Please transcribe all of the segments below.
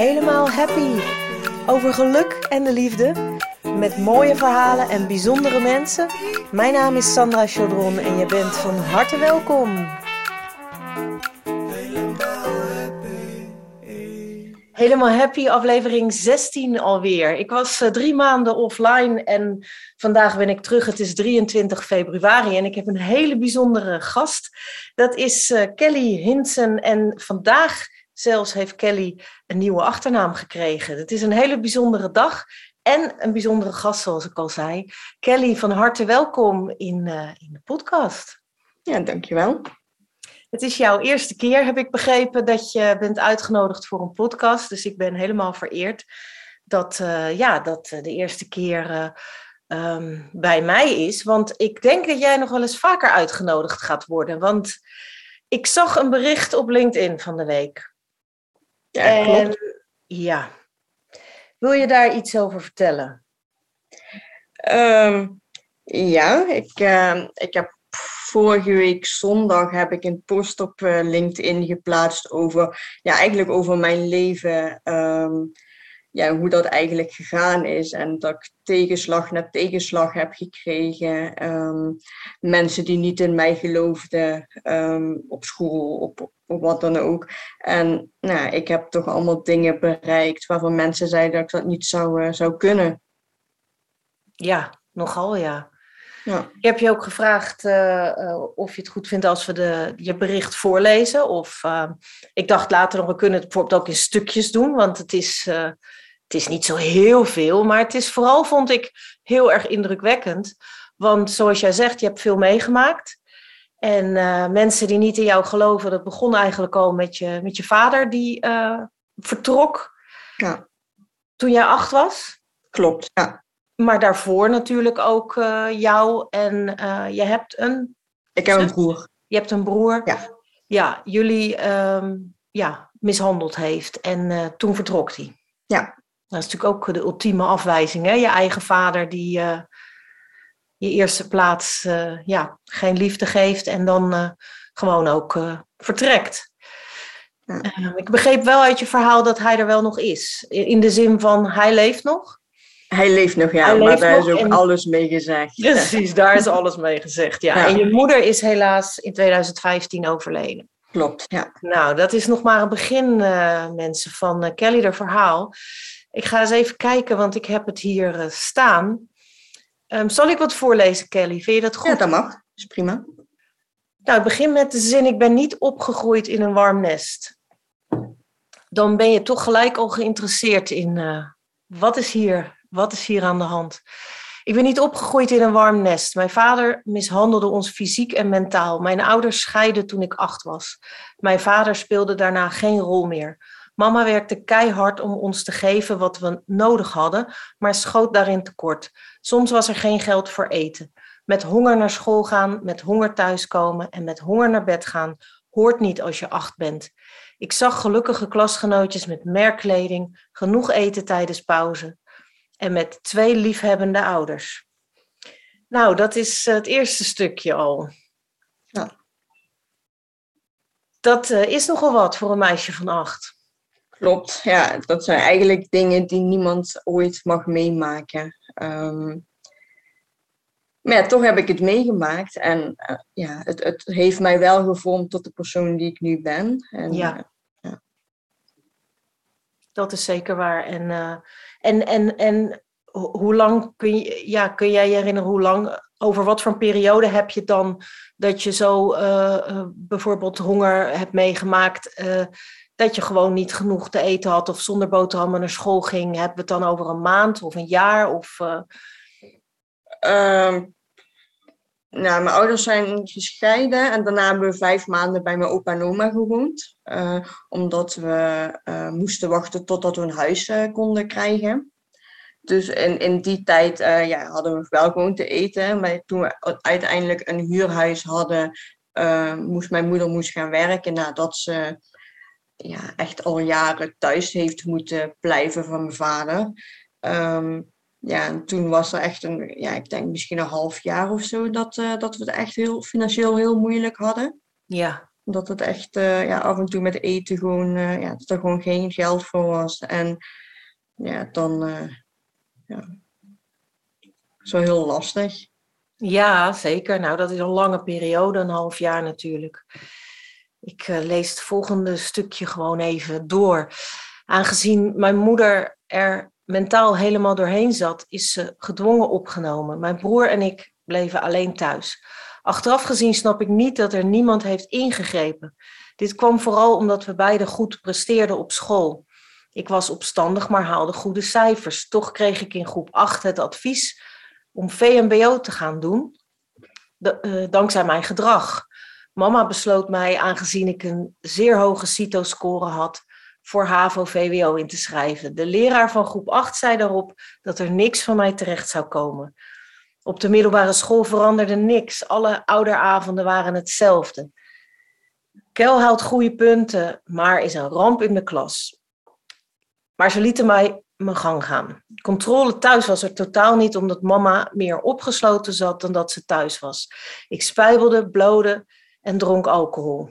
helemaal happy. Over geluk en de liefde. Met mooie verhalen en bijzondere mensen. Mijn naam is Sandra Chaudron en je bent van harte welkom. Helemaal happy, aflevering 16 alweer. Ik was uh, drie maanden offline en vandaag ben ik terug. Het is 23 februari en ik heb een hele bijzondere gast. Dat is uh, Kelly Hinsen en vandaag zelfs heeft Kelly een nieuwe achternaam gekregen. Het is een hele bijzondere dag en een bijzondere gast, zoals ik al zei. Kelly, van harte welkom in, uh, in de podcast. Ja, dankjewel. Het is jouw eerste keer, heb ik begrepen, dat je bent uitgenodigd voor een podcast. Dus ik ben helemaal vereerd dat, uh, ja, dat de eerste keer uh, um, bij mij is. Want ik denk dat jij nog wel eens vaker uitgenodigd gaat worden. Want ik zag een bericht op LinkedIn van de week. Ja, en. Ja. Wil je daar iets over vertellen? Um, ja, ik, uh, ik heb vorige week zondag heb ik een post op uh, LinkedIn geplaatst over, ja, eigenlijk over mijn leven. Um, ja, hoe dat eigenlijk gegaan is. En dat ik tegenslag na tegenslag heb gekregen. Um, mensen die niet in mij geloofden um, op school, op, op wat dan ook. En nou, ik heb toch allemaal dingen bereikt waarvan mensen zeiden dat ik dat niet zou, uh, zou kunnen. Ja, nogal ja. Ja. Ik heb je ook gevraagd uh, uh, of je het goed vindt als we de, je bericht voorlezen. Of ik dacht later nog, we kunnen het bijvoorbeeld ook in stukjes doen, want het is, het is niet zo heel veel. Maar het is vooral, vond ik, heel erg indrukwekkend. Want zoals jij zegt, je hebt veel meegemaakt. En mensen die niet in jou geloven, dat begon eigenlijk al met je, met je vader die vertrok. Ja. Toen jij acht was. Klopt, ja. Maar daarvoor natuurlijk ook uh, jou en je hebt een. Ik heb een broer. Je hebt een broer. Ja. Ja, jullie um, ja, mishandeld heeft en toen vertrok hij. Ja. Dat is natuurlijk ook de ultieme afwijzing, hè? Je eigen vader die je eerste plaats ja, geen liefde geeft en dan gewoon ook vertrekt. Ja. Ehm, ik begreep wel uit je verhaal dat hij er wel nog is. In de zin van hij leeft nog. Hij leeft nog, ja, Hij maar daar nog is ook en- alles mee gezegd. Precies, daar is alles mee gezegd. Ja. Ja. En je moeder is helaas in 2015 overleden. Klopt, ja. Nou, dat is nog maar een begin, eh, mensen, van eh, Kelly, haar verhaal. Ik ga eens even kijken, want ik heb het hier eh, staan. Ehm, zal ik wat voorlezen, Kelly? Vind je dat goed? Ja, dat mag. is prima. Nou, ik begin met de zin: Ik ben niet opgegroeid in een warm nest. Dan ben je toch gelijk al geïnteresseerd in eh, wat, is hier, wat is hier aan de hand. Ik ben niet opgegroeid in een warm nest. Mijn vader mishandelde ons fysiek en mentaal. Mijn ouders scheiden toen ik acht was. Mijn vader speelde daarna geen rol meer. Mama werkte keihard om ons te geven wat we nodig hadden, maar schoot daarin tekort. Soms was er geen geld voor eten. Met honger naar school gaan, met honger thuiskomen en met honger naar bed gaan hoort niet als je acht bent. Ik zag gelukkige klasgenootjes met merkkleding, genoeg eten tijdens pauze en met twee liefhebbende ouders. Nou, dat is het eerste stukje al. Ja. Dat uh, is nogal wat voor een meisje van acht. Klopt, ja. Dat zijn eigenlijk dingen die niemand ooit mag meemaken. Um, maar ja, toch heb ik het meegemaakt. En uh, ja, het, het heeft mij wel gevormd tot de persoon die ik nu ben. En, Ja. uh, ja. Dat is zeker waar. En, uh, en, en, en ho- hoe lang kun, je, ja, kun jij je herinneren, hoe lang, over wat voor een periode heb je dan dat je zo bijvoorbeeld honger hebt meegemaakt, dat je gewoon niet genoeg te eten had of zonder boterhammen naar school ging? Hebben we het dan over een maand of een jaar? Of, uh, nou, mijn ouders zijn gescheiden en daarna hebben we vijf maanden bij mijn opa en oma gewoond. Uh, omdat we uh, moesten wachten totdat we een huis konden krijgen. Dus in, in die tijd ja, hadden we wel gewoon te eten. Maar toen we uiteindelijk een huurhuis hadden, moest mijn moeder moest gaan werken nadat ze ja, echt al jaren thuis heeft moeten blijven van mijn vader. Um, ja, en toen was er echt een, ja, ik denk misschien een half jaar of zo, dat, uh, dat we het echt heel financieel heel moeilijk hadden. Ja. Dat het echt eh, ja, af en toe met eten gewoon, uh, ja, dat er gewoon geen geld voor was. En ja, dan ja, zo heel lastig. Ja, zeker. Nou, dat is een lange periode, een half jaar natuurlijk. Ik lees het volgende stukje gewoon even door. Aangezien mijn moeder er mentaal helemaal doorheen zat, is ze gedwongen opgenomen. Mijn broer en ik bleven alleen thuis. Achteraf gezien snap ik niet dat er niemand heeft ingegrepen. Dit kwam vooral omdat we beiden goed presteerden op school. Ik was opstandig, maar haalde goede cijfers. Toch kreeg ik in groep 8 het advies om VMBO te gaan doen, uh, dankzij mijn gedrag. Mama besloot mij, aangezien ik een zeer hoge CITO-score had, voor HAVO-VWO in te schrijven. De leraar van groep 8 zei daarop dat er niks van mij terecht zou komen. Op de middelbare school veranderde niks. Alle ouderavonden waren hetzelfde. Kel haalt goede punten, maar is een ramp in de klas. Maar ze lieten mij mijn gang gaan. Controle thuis was er totaal niet, omdat mama meer opgesloten zat dan dat ze thuis was. Ik spijbelde, blode en dronk alcohol.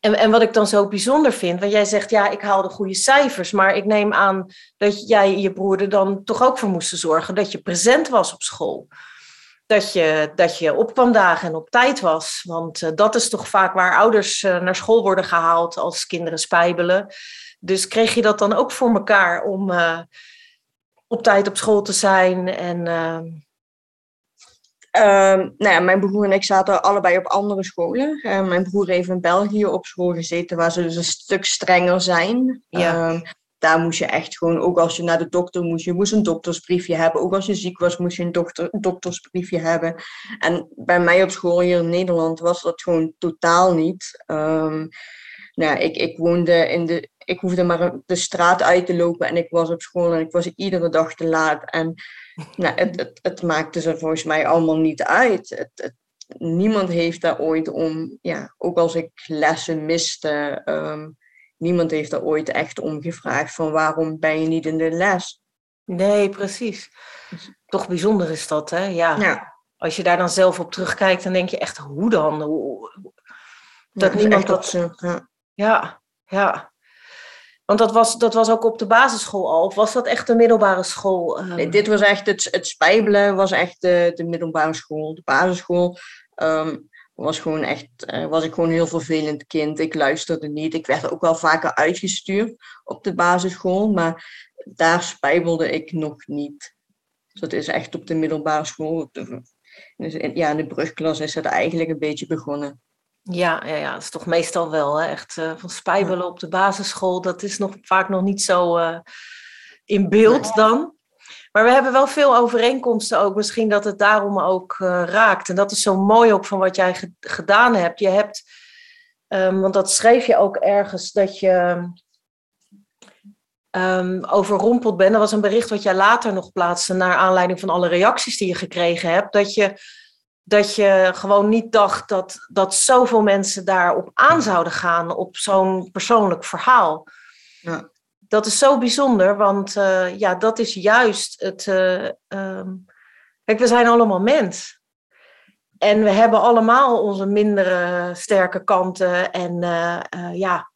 En, en wat ik dan zo bijzonder vind, want jij zegt ja, ik haalde goede cijfers, maar ik neem aan dat jij je broer er dan toch ook voor moesten zorgen dat je present was op school. Dat je, dat je op kwam dagen en op tijd was. Want uh, dat is toch vaak waar ouders uh, naar school worden gehaald als kinderen spijbelen. Dus kreeg je dat dan ook voor elkaar om uh, op tijd op school te zijn en Um, nou ja, mijn broer en ik zaten allebei op andere scholen. Uh, mijn broer heeft in België op school gezeten, waar ze dus een stuk strenger zijn. Ja. Um, daar moest je echt gewoon, ook als je naar de dokter moest, je moest een doktersbriefje hebben. Ook als je ziek was, moest je een dokter, doktersbriefje hebben. En bij mij op school hier in Nederland was dat gewoon totaal niet. Um, nou, ik, ik woonde in de, ik hoefde maar de straat uit te lopen en ik was op school en ik was iedere dag te laat. En nou, het, het, het maakte ze volgens mij allemaal niet uit. Het, het, niemand heeft daar ooit om, ja, ook als ik lessen miste, um, niemand heeft daar ooit echt om gevraagd van waarom ben je niet in de les. Nee, precies. Toch bijzonder is dat, hè? Ja. ja. Als je daar dan zelf op terugkijkt, dan denk je echt, hoe dan? Hoe, dat ja, niemand dat... Zo, ja. ja, ja. Want dat was, dat was ook op de basisschool al, of was dat echt de middelbare school? Um... Nee, dit was echt het, het spijbelen, was echt de, de middelbare school. De basisschool um, was gewoon echt, uh, was ik gewoon een heel vervelend kind. Ik luisterde niet. Ik werd ook wel vaker uitgestuurd op de basisschool, maar daar spijbelde ik nog niet. Dus dat is echt op de middelbare school. Dus ja, in de brugklas is het eigenlijk een beetje begonnen. Ja, ja, ja, dat is toch meestal wel hè? echt uh, van spijbelen op de basisschool. Dat is nog vaak nog niet zo uh, in beeld dan. Maar we hebben wel veel overeenkomsten ook. Misschien dat het daarom ook uh, raakt. En dat is zo mooi ook van wat jij ge gedaan hebt. Je hebt, um, want dat schreef je ook ergens, dat je um, overrompeld bent. Dat was een bericht wat jij later nog plaatste naar aanleiding van alle reacties die je gekregen hebt. Dat je dat je gewoon niet dacht dat, dat zoveel mensen daarop aan zouden gaan, op zo'n persoonlijk verhaal. Ja. Dat is zo bijzonder, want uh, ja, dat is juist het. Uh, um, kijk, we zijn allemaal mens. En we hebben allemaal onze mindere sterke kanten. En uh, ja,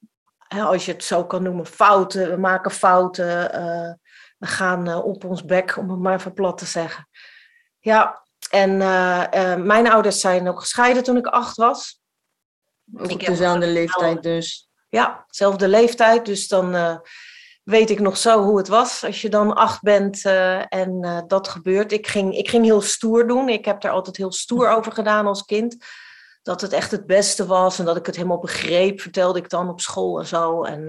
als je het zo kan noemen, fouten. We maken fouten. we gaan op ons bek, om het maar even plat te zeggen. Ja, en uh, uh, mijn ouders zijn ook gescheiden toen ik acht was. Ook dezelfde leeftijd dus. Ja, dezelfde leeftijd. Dus dan uh, weet ik nog zo hoe het was als je dan acht bent en dat gebeurt. Ik ging, ik ging heel stoer doen. Ik heb daar altijd heel stoer over gedaan als kind. Dat het echt het beste was en dat ik het helemaal begreep, vertelde ik dan op school en zo. En,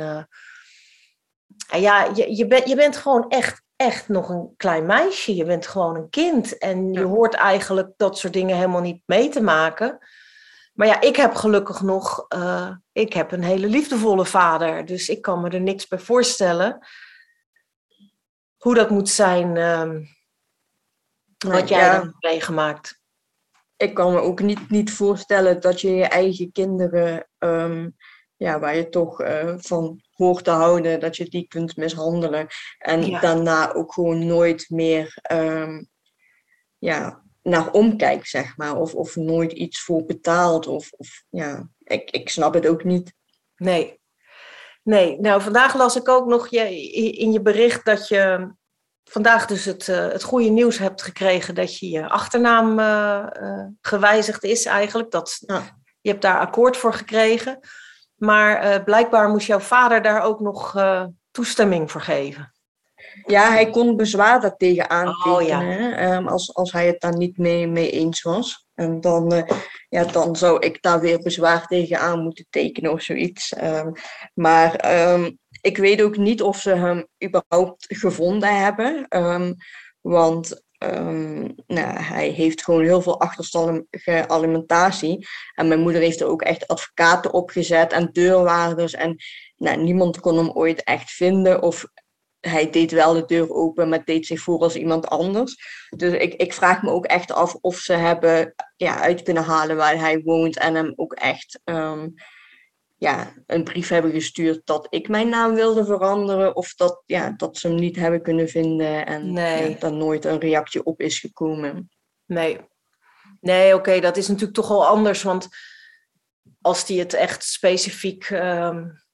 en ja, je, je, je bent gewoon echt echt nog een klein meisje. Je bent gewoon een kind. En je hoort eigenlijk dat soort dingen helemaal niet mee te maken. Maar ja, ik heb gelukkig nog, uh, ik heb een hele liefdevolle vader. Dus ik kan me er niks bij voorstellen. Hoe dat moet zijn, uh, wat jij ja. hebt meegemaakt. Ik kan me ook niet, niet voorstellen dat je je eigen kinderen, um, ja, waar je toch uh, van hoort te houden, dat je die kunt mishandelen. En daarna ook gewoon nooit meer, um, ja, naar omkijkt, zeg maar. Of, of nooit iets voor betaalt. Of, of ja, ik, ik snap het ook niet. Nee. Nee, nou vandaag las ik ook nog je, in je bericht dat je vandaag dus het, uh, het goede nieuws hebt gekregen dat je je achternaam uh, gewijzigd is eigenlijk. Dat, ja. Je hebt daar akkoord voor gekregen. Maar blijkbaar moest jouw vader daar ook nog toestemming voor geven. Ja, hij kon bezwaar daartegen aantekenen, oh, ja. um, als, als hij het daar niet mee, mee eens was. En dan, uh, ja, dan zou ik daar weer bezwaar tegen aan moeten tekenen of zoiets. Um, maar um, ik weet ook niet of ze hem überhaupt gevonden hebben. want nou, hij heeft gewoon heel veel achterstallige alimentatie. En mijn moeder heeft er ook echt advocaten opgezet en deurwaarders. En nou, niemand kon hem ooit echt vinden. Of hij deed wel de deur open, maar deed zich voor als iemand anders. Dus ik, ik vraag me ook echt af of ze hebben ja, uit kunnen halen waar hij woont en hem ook echt um, ja, een brief hebben gestuurd dat ik mijn naam wilde veranderen. Of dat, ja, dat ze hem niet hebben kunnen vinden en nee. ja, er nooit een reactie op is gekomen. Nee, nee oké, dat is natuurlijk toch wel anders. Want als die het echt specifiek. Um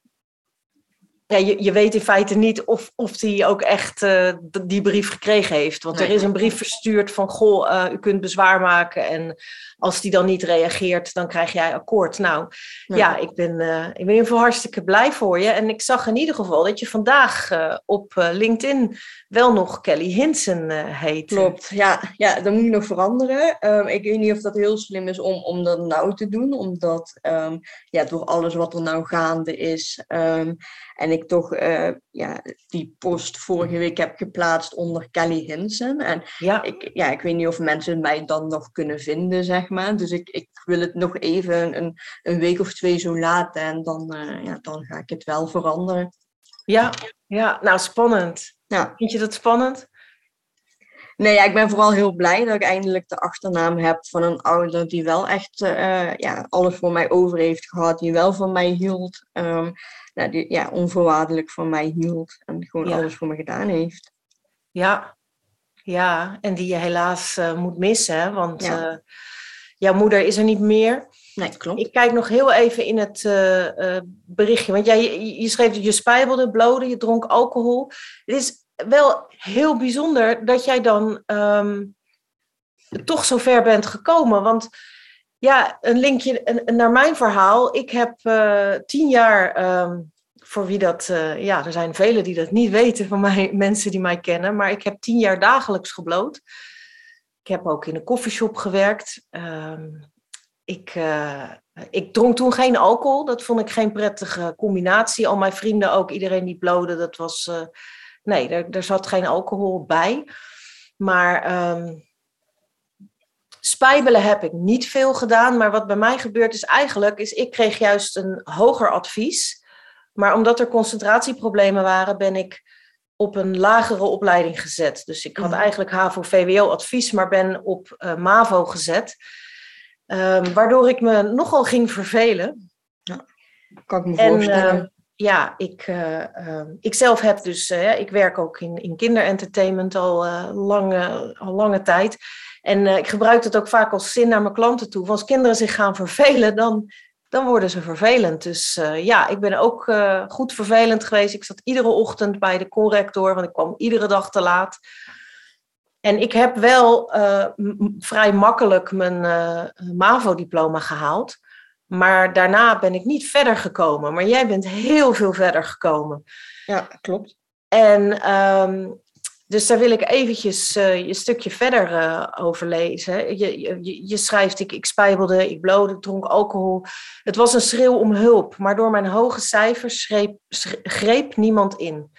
ja, je, je weet in feite niet of, of hij ook echt uh, die brief gekregen heeft. Want er is een brief verstuurd van, goh, uh, u kunt bezwaar maken. En als die dan niet reageert, dan krijg jij akkoord. Nou, ja, ik, ben, uh, ik ben in ieder geval hartstikke blij voor je. En ik zag in ieder geval dat je vandaag op LinkedIn wel nog Kelly Hinsen heet. Klopt, ja, ja, dat moet ik nog veranderen. Um, ik weet niet of dat heel slim is om, om dat nou te doen. Omdat um, ja, door alles wat er nou gaande is... Um, en ik toch uh, ja, die post vorige week heb geplaatst onder Kelly Hinsen. En ja. Ik, ja, ik weet niet of mensen mij dan nog kunnen vinden, zeg maar. Dus ik, ik wil het nog even een, een week of twee zo laten. En dan, uh, ja, dan ga ik het wel veranderen. Ja, ja nou spannend. Ja. Vind je dat spannend? Nee, ja, ik ben vooral heel blij dat ik eindelijk de achternaam heb van een ouder die wel echt uh, ja, alles voor mij over heeft gehad, die wel van mij hield. Um, nou, die ja, onvoorwaardelijk van mij hield en gewoon alles voor me gedaan heeft. Ja, ja, en die je helaas uh, moet missen, want ja. uh, jouw moeder is er niet meer. Nee, klopt. Ik kijk nog heel even in het berichtje, want jij, je, je schreef dat je spijbelde, blode, je dronk alcohol. Het is wel heel bijzonder dat jij dan um, toch zo ver bent gekomen, want ja, een linkje naar mijn verhaal. Ik heb uh, tien jaar, um, voor wie dat, uh, ja, er zijn velen die dat niet weten van mij, mensen die mij kennen, maar ik heb tien jaar dagelijks gebloot. Ik heb ook in een koffieshop gewerkt. Um, ik, uh, ik dronk toen geen alcohol. Dat vond ik geen prettige combinatie. Al mijn vrienden ook, iedereen die blode, dat was. Nee, er, er zat geen alcohol bij. Maar um, Spijbelen heb ik niet veel gedaan, maar wat bij mij gebeurt is eigenlijk, is ik kreeg juist een hoger advies. Maar omdat er concentratieproblemen waren, ben ik op een lagere opleiding gezet. Dus ik had mhm. eigenlijk HAVO-VWO-advies, maar ben op uh, MAVO gezet. Um, waardoor ik me nogal ging vervelen. Ja, kan ik me en, voorstellen. Uh, ja, ik, uh, ik zelf heb dus, ik werk ook in, in kinderentertainment al, lange, al lange tijd. En ik gebruik het ook vaak als zin naar mijn klanten toe. als kinderen zich gaan vervelen, dan, dan worden ze vervelend. Dus ja, ik ben ook goed vervelend geweest. Ik zat iedere ochtend bij de corrector, want ik kwam iedere dag te laat. En ik heb wel vrij makkelijk mijn MAVO-diploma gehaald. Maar daarna ben ik niet verder gekomen. Maar jij bent heel veel verder gekomen. Ja, klopt. En um, dus daar wil ik eventjes uh, je stukje verder uh, over lezen. Je, je, je, schrijft, ik, ik spijbelde, ik blode, ik dronk alcohol. Het was een schreeuw om hulp, maar door mijn hoge cijfers schreep, greep niemand in.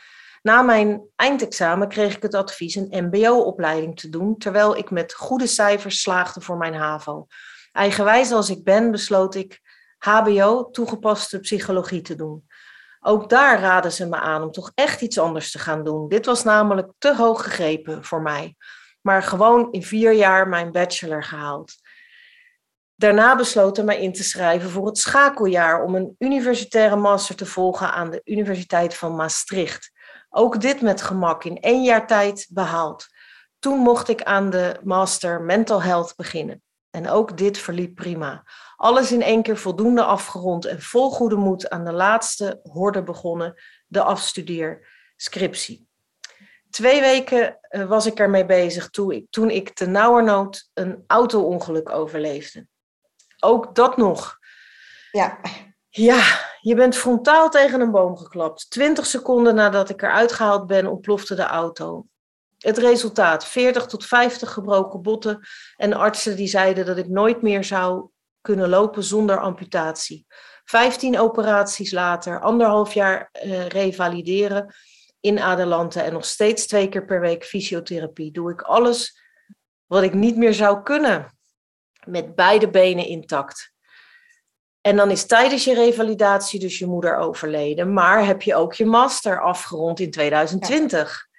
Na mijn eindexamen kreeg ik het advies een mbo-opleiding te doen, terwijl ik met goede cijfers slaagde voor mijn HAVO. Eigenwijs als ik ben, besloot ik HBO, toegepaste psychologie, te doen. Ook daar raden ze me aan om toch echt iets anders te gaan doen. Dit was namelijk te hoog gegrepen voor mij. Maar gewoon in vier jaar mijn bachelor gehaald. Daarna besloten mij in te schrijven voor het schakeljaar om een universitaire master te volgen aan de Universiteit van Maastricht. Ook dit met gemak in één jaar tijd behaald. toen mocht ik aan de master mental health beginnen. En ook dit verliep prima. Alles in één keer voldoende afgerond en vol goede moed aan de laatste horde begonnen, de afstudeerscriptie. Twee weken eh, was ik ermee bezig toen ik, toen ik te nauwernood een auto-ongeluk overleefde. Ook dat nog. Ja. Ja, je bent frontaal tegen een boom geklapt. Twintig seconden nadat ik eruit gehaald ben, ontplofte de auto. Het resultaat: 40 tot 50 gebroken botten en artsen die zeiden dat ik nooit meer zou kunnen lopen zonder amputatie. 15 operaties later, anderhalf jaar uh, revalideren in Adelante en nog steeds twee keer per week fysiotherapie. Doe ik alles wat ik niet meer zou kunnen met beide benen intact. En dan is tijdens je revalidatie dus je moeder overleden, maar heb je ook je master afgerond in 2020.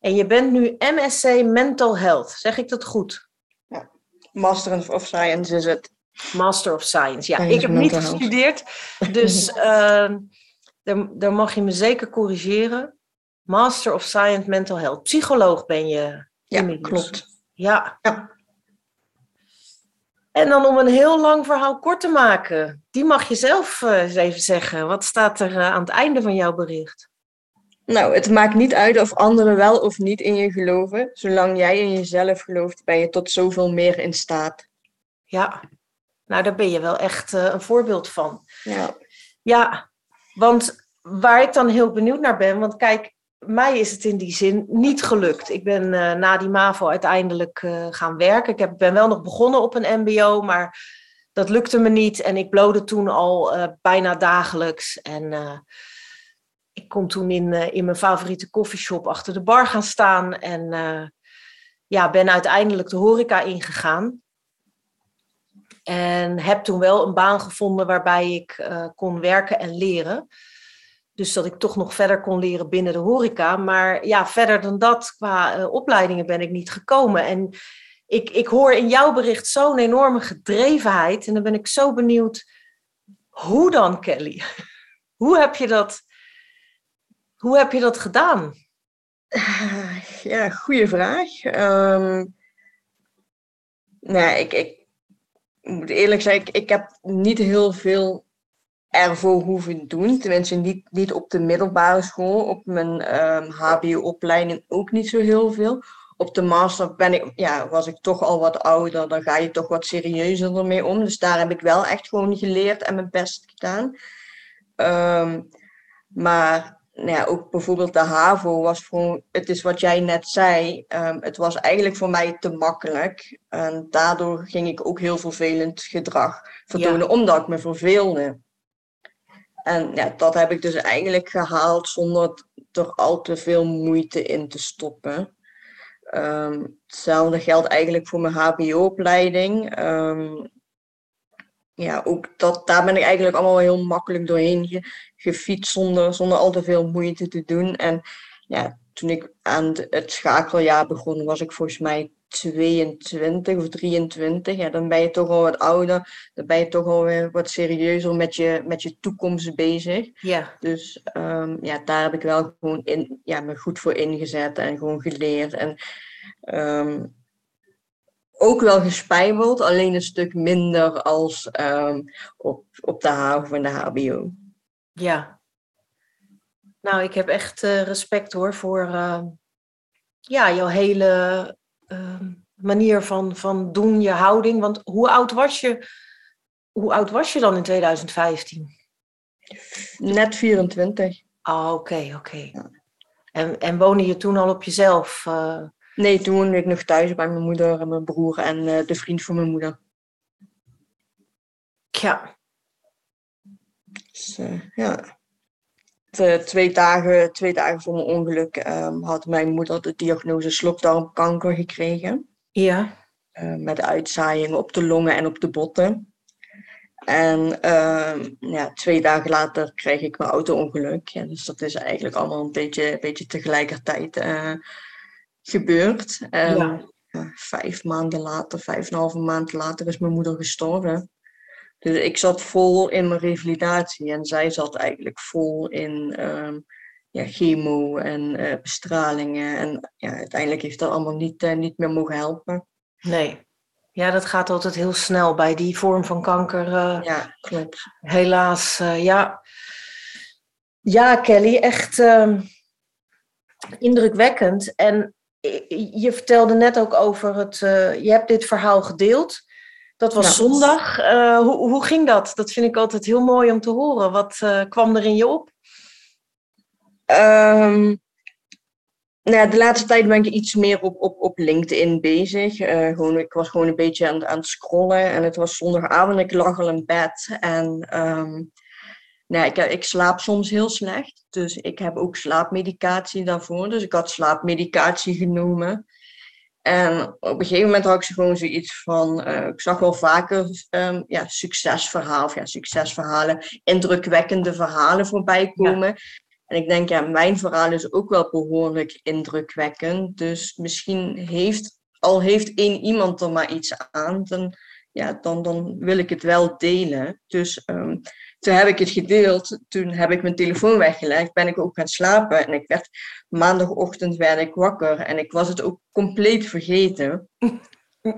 En je bent nu MSc Mental Health. Zeg ik dat goed? Ja. Master of Science is het. Master of Science, ja. ik heb niet gestudeerd, dus uh, daar, mag je me zeker corrigeren. Master of Science Mental Health. Psycholoog ben je. Ja, klopt. Ja. ja. En dan om een heel lang verhaal kort te maken, die mag je zelf uh, eens even zeggen. Wat staat er uh, aan het einde van jouw bericht? Nou, het maakt niet uit of anderen wel of niet in je geloven. Zolang jij in jezelf gelooft, ben je tot zoveel meer in staat. Ja, nou daar ben je wel echt uh, een voorbeeld van. Ja. Ja, want waar ik dan heel benieuwd naar ben, want kijk, mij is het in die zin niet gelukt. Ik ben uh, na die MAVO uiteindelijk uh, gaan werken. Ik heb, ben wel nog begonnen op een MBO, maar dat lukte me niet. En ik blode toen al bijna dagelijks. En ik kon toen in, in mijn favoriete koffieshop achter de bar gaan staan. En ja, ben uiteindelijk de horeca ingegaan. En heb toen wel een baan gevonden waarbij ik kon werken en leren. Dus dat ik toch nog verder kon leren binnen de horeca. Maar ja, verder dan dat, qua opleidingen ben ik niet gekomen. En ik, ik hoor in jouw bericht zo'n enorme gedrevenheid. En dan ben ik zo benieuwd, hoe dan, Kelly? hoe heb je dat, hoe heb je dat gedaan? Ja, goede vraag. Um, nou, ik, ik moet eerlijk zeggen, ik, ik heb niet heel veel ervoor hoeven doen. Tenminste, niet, niet op de middelbare school. Op mijn HBO-opleiding ehm, ook niet zo heel veel. Op de master ben ik, ja, was ik toch al wat ouder. Dan ga je toch wat serieuzer ermee om. Dus daar heb ik wel echt gewoon geleerd en mijn best gedaan. Um, maar nou ja, ook bijvoorbeeld de HAVO was gewoon, het is wat jij net zei, um, het was eigenlijk voor mij te makkelijk. En daardoor ging ik ook heel vervelend gedrag vertonen, omdat ik me verveelde. En ja, dat heb ik dus eigenlijk gehaald zonder er al te veel moeite in te stoppen. Um, hetzelfde geldt eigenlijk voor mijn HBO-opleiding. Um, ja, ook dat, daar ben ik eigenlijk allemaal heel makkelijk doorheen gefietst zonder, zonder al te veel moeite te doen. En ja, toen ik aan het schakeljaar begon, was ik volgens mij 22 of 23, ja, dan ben je toch al wat ouder. Dan ben je toch al weer wat serieuzer met je, met je toekomst bezig. Ja. Dus um, ja, daar heb ik wel gewoon in, ja, me goed voor ingezet en gewoon geleerd. En um, ook wel gespijbeld, alleen een stuk minder als um, op, op de HAVO en de HBO. Ja. Nou, ik heb echt uh, respect hoor voor uh, ja, jouw hele Ehm, manier van, van doen, je houding. Want hoe oud was je, hoe oud was je dan in 2015? Net 24. Ah, oké, oké. En, en woonde je toen al op jezelf? Nee, toen woonde ik nog thuis bij mijn moeder en mijn broer en uh, de vriend van mijn moeder. Ja. Dus, uh, ja. twee, dagen, twee dagen voor mijn ongeluk um, had mijn moeder de diagnose slokdarmkanker gekregen. Ja. Uh, met uitzaaiingen op de longen en op de botten. En uh, ja, twee dagen later kreeg ik mijn auto-ongeluk. Ja, dus dat is eigenlijk allemaal een beetje, een beetje tegelijkertijd gebeurd. En ja. vijf maanden later, vijf en een halve maand later, is mijn moeder gestorven. Dus ik zat vol in mijn revalidatie en zij zat eigenlijk vol in um, ja, chemo en bestralingen. En ja, uiteindelijk heeft dat allemaal niet, niet meer mogen helpen. Nee. Ja, dat gaat altijd heel snel bij die vorm van kanker. ja, klopt. Helaas, ja. Ja, Kelly, echt ehm, indrukwekkend. En je vertelde net ook over het, je hebt dit verhaal gedeeld. Dat was zondag. Uh, hoe, hoe ging dat? Dat vind ik altijd heel mooi om te horen. Wat uh, kwam er in je op? Um, nou, de laatste tijd ben ik iets meer op, op, op LinkedIn bezig. Gewoon, ik was gewoon een beetje aan, aan het scrollen. En het was zondagavond, ik lag al in bed. En um, nou, ik, ik slaap soms heel slecht. Dus ik heb ook slaapmedicatie daarvoor. Dus ik had slaapmedicatie genomen. En op een gegeven moment had ik ze gewoon zoiets van, uh, ik zag wel vaker um, ja, succesverhalen, of ja, succesverhalen, indrukwekkende verhalen voorbij komen. En ik denk, ja, mijn verhaal is ook wel behoorlijk indrukwekkend. Dus misschien heeft, al heeft één iemand er maar iets aan, dan, ja, dan, dan wil ik het wel delen. Dus um, toen heb ik het gedeeld. Toen heb ik mijn telefoon weggelegd. Ben ik ook gaan slapen. En ik werd maandagochtend werd ik wakker. En ik was het ook compleet vergeten.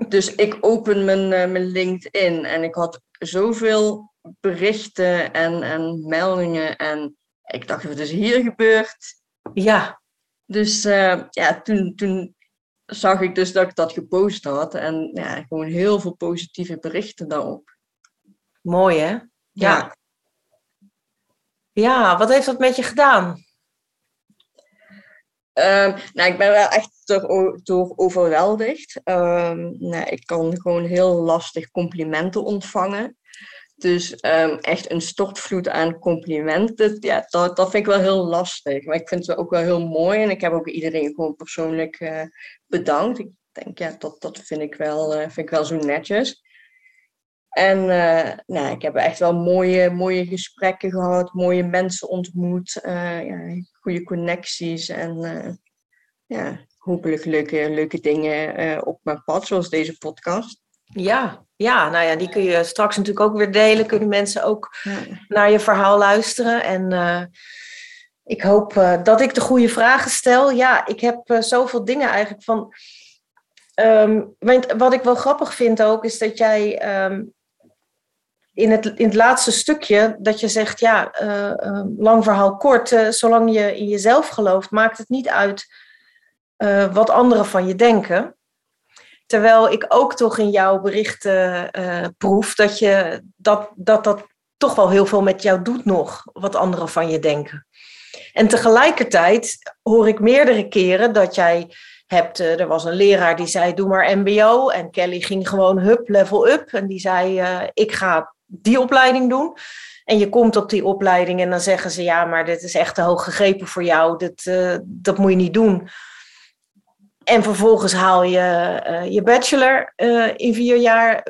Dus ik open mijn, uh, mijn LinkedIn. En ik had zoveel berichten en, en meldingen. En ik dacht, wat is hier gebeurd? Ja. Dus uh, ja, toen, toen zag ik dus dat ik dat gepost had. En ja, gewoon heel veel positieve berichten daarop. Mooi hè? Ja. Ja, wat heeft dat met je gedaan? Um, nou, ik ben wel echt door, door overweldigd. Um, nou, ik kan gewoon heel lastig complimenten ontvangen. Dus um, echt een stortvloed aan complimenten, ja, dat, dat vind ik wel heel lastig. Maar ik vind het ook wel heel mooi en ik heb ook iedereen gewoon persoonlijk uh, bedankt. Ik denk, ja, dat, dat vind, ik wel, uh, vind ik wel zo netjes. En uh, nou, ik heb echt wel mooie, mooie gesprekken gehad, mooie mensen ontmoet, uh, ja, goede connecties en uh, ja, hopelijk leuke, leuke dingen op mijn pad, zoals deze podcast. Ja, ja, nou ja, die kun je straks natuurlijk ook weer delen. Kunnen mensen ook ja. naar je verhaal luisteren. En ik hoop dat ik de goede vragen stel. Ja, ik heb zoveel dingen eigenlijk van. Um, wat ik wel grappig vind ook, is dat jij um, in het, in het laatste stukje dat je zegt, ja, uh, lang verhaal kort, uh, zolang je in jezelf gelooft, maakt het niet uit wat anderen van je denken. Terwijl ik ook toch in jouw berichten proef dat, je, dat, dat dat toch wel heel veel met jou doet nog, wat anderen van je denken. En tegelijkertijd hoor ik meerdere keren dat jij hebt, er was een leraar die zei doe maar mbo en Kelly ging gewoon hup, level up en die zei ik ga die opleiding doen. En je komt op die opleiding en dan zeggen ze ja, maar dit is echt te hoog gegrepen voor jou. Dit, uh, dat moet je niet doen. En vervolgens haal je uh, je bachelor uh, in vier jaar,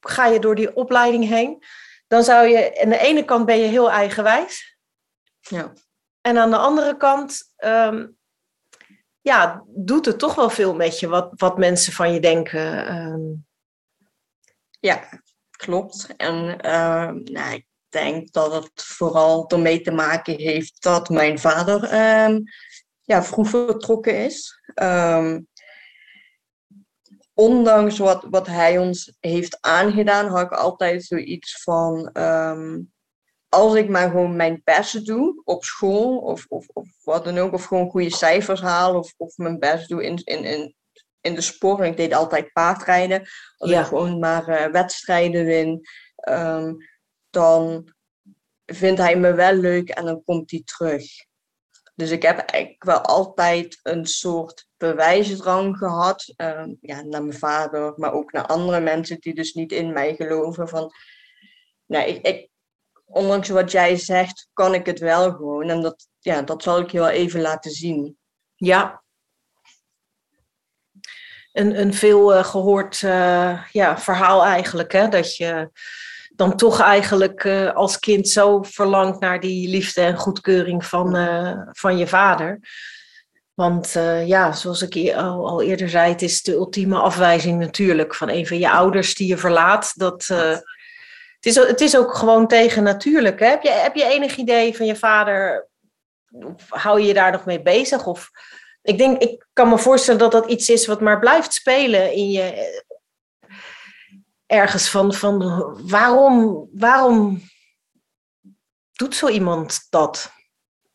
ga je door die opleiding heen. Dan zou je, aan de ene kant ben je heel eigenwijs. Ja. En aan de andere kant, um, ja, doet het toch wel veel met je wat, wat mensen van je denken. Um. Ja, klopt. En uh, nou, ik denk dat het vooral ermee te maken heeft dat mijn vader uh, ja, vroeg vertrokken is. Um, ondanks wat, wat hij ons heeft aangedaan, had ik altijd zoiets van. Als ik maar gewoon mijn best doe op school of, of, of wat dan ook, of gewoon goede cijfers haal of, of mijn best doe in, in, in in de sport. Ik deed altijd paardrijden. Als ja. ik gewoon maar uh, wedstrijden win, um, dan vindt hij me wel leuk en dan komt hij terug. Dus ik heb eigenlijk wel altijd een soort bewijsdrang gehad. Um, ja, naar mijn vader, maar ook naar andere mensen die dus niet in mij geloven. Van, nou, ik, ik, ondanks wat jij zegt, kan ik het wel gewoon. En dat, ja, dat zal ik je wel even laten zien. Ja, een, een veel uh, gehoord uh, ja, verhaal eigenlijk. Hè? Dat je dan toch eigenlijk uh, als kind zo verlangt naar die liefde en goedkeuring van, van je vader. Want ja, zoals ik al, al, eerder zei, het is de ultieme afwijzing natuurlijk van een van je ouders die je verlaat. Dat, het, is, het is ook gewoon tegen natuurlijk. Hè? Heb, je, heb je enig idee van je vader hou je je daar nog mee bezig? Of ik denk, ik kan me voorstellen dat dat iets is wat maar blijft spelen in je eh, ergens van, van waarom, waarom doet zo iemand dat?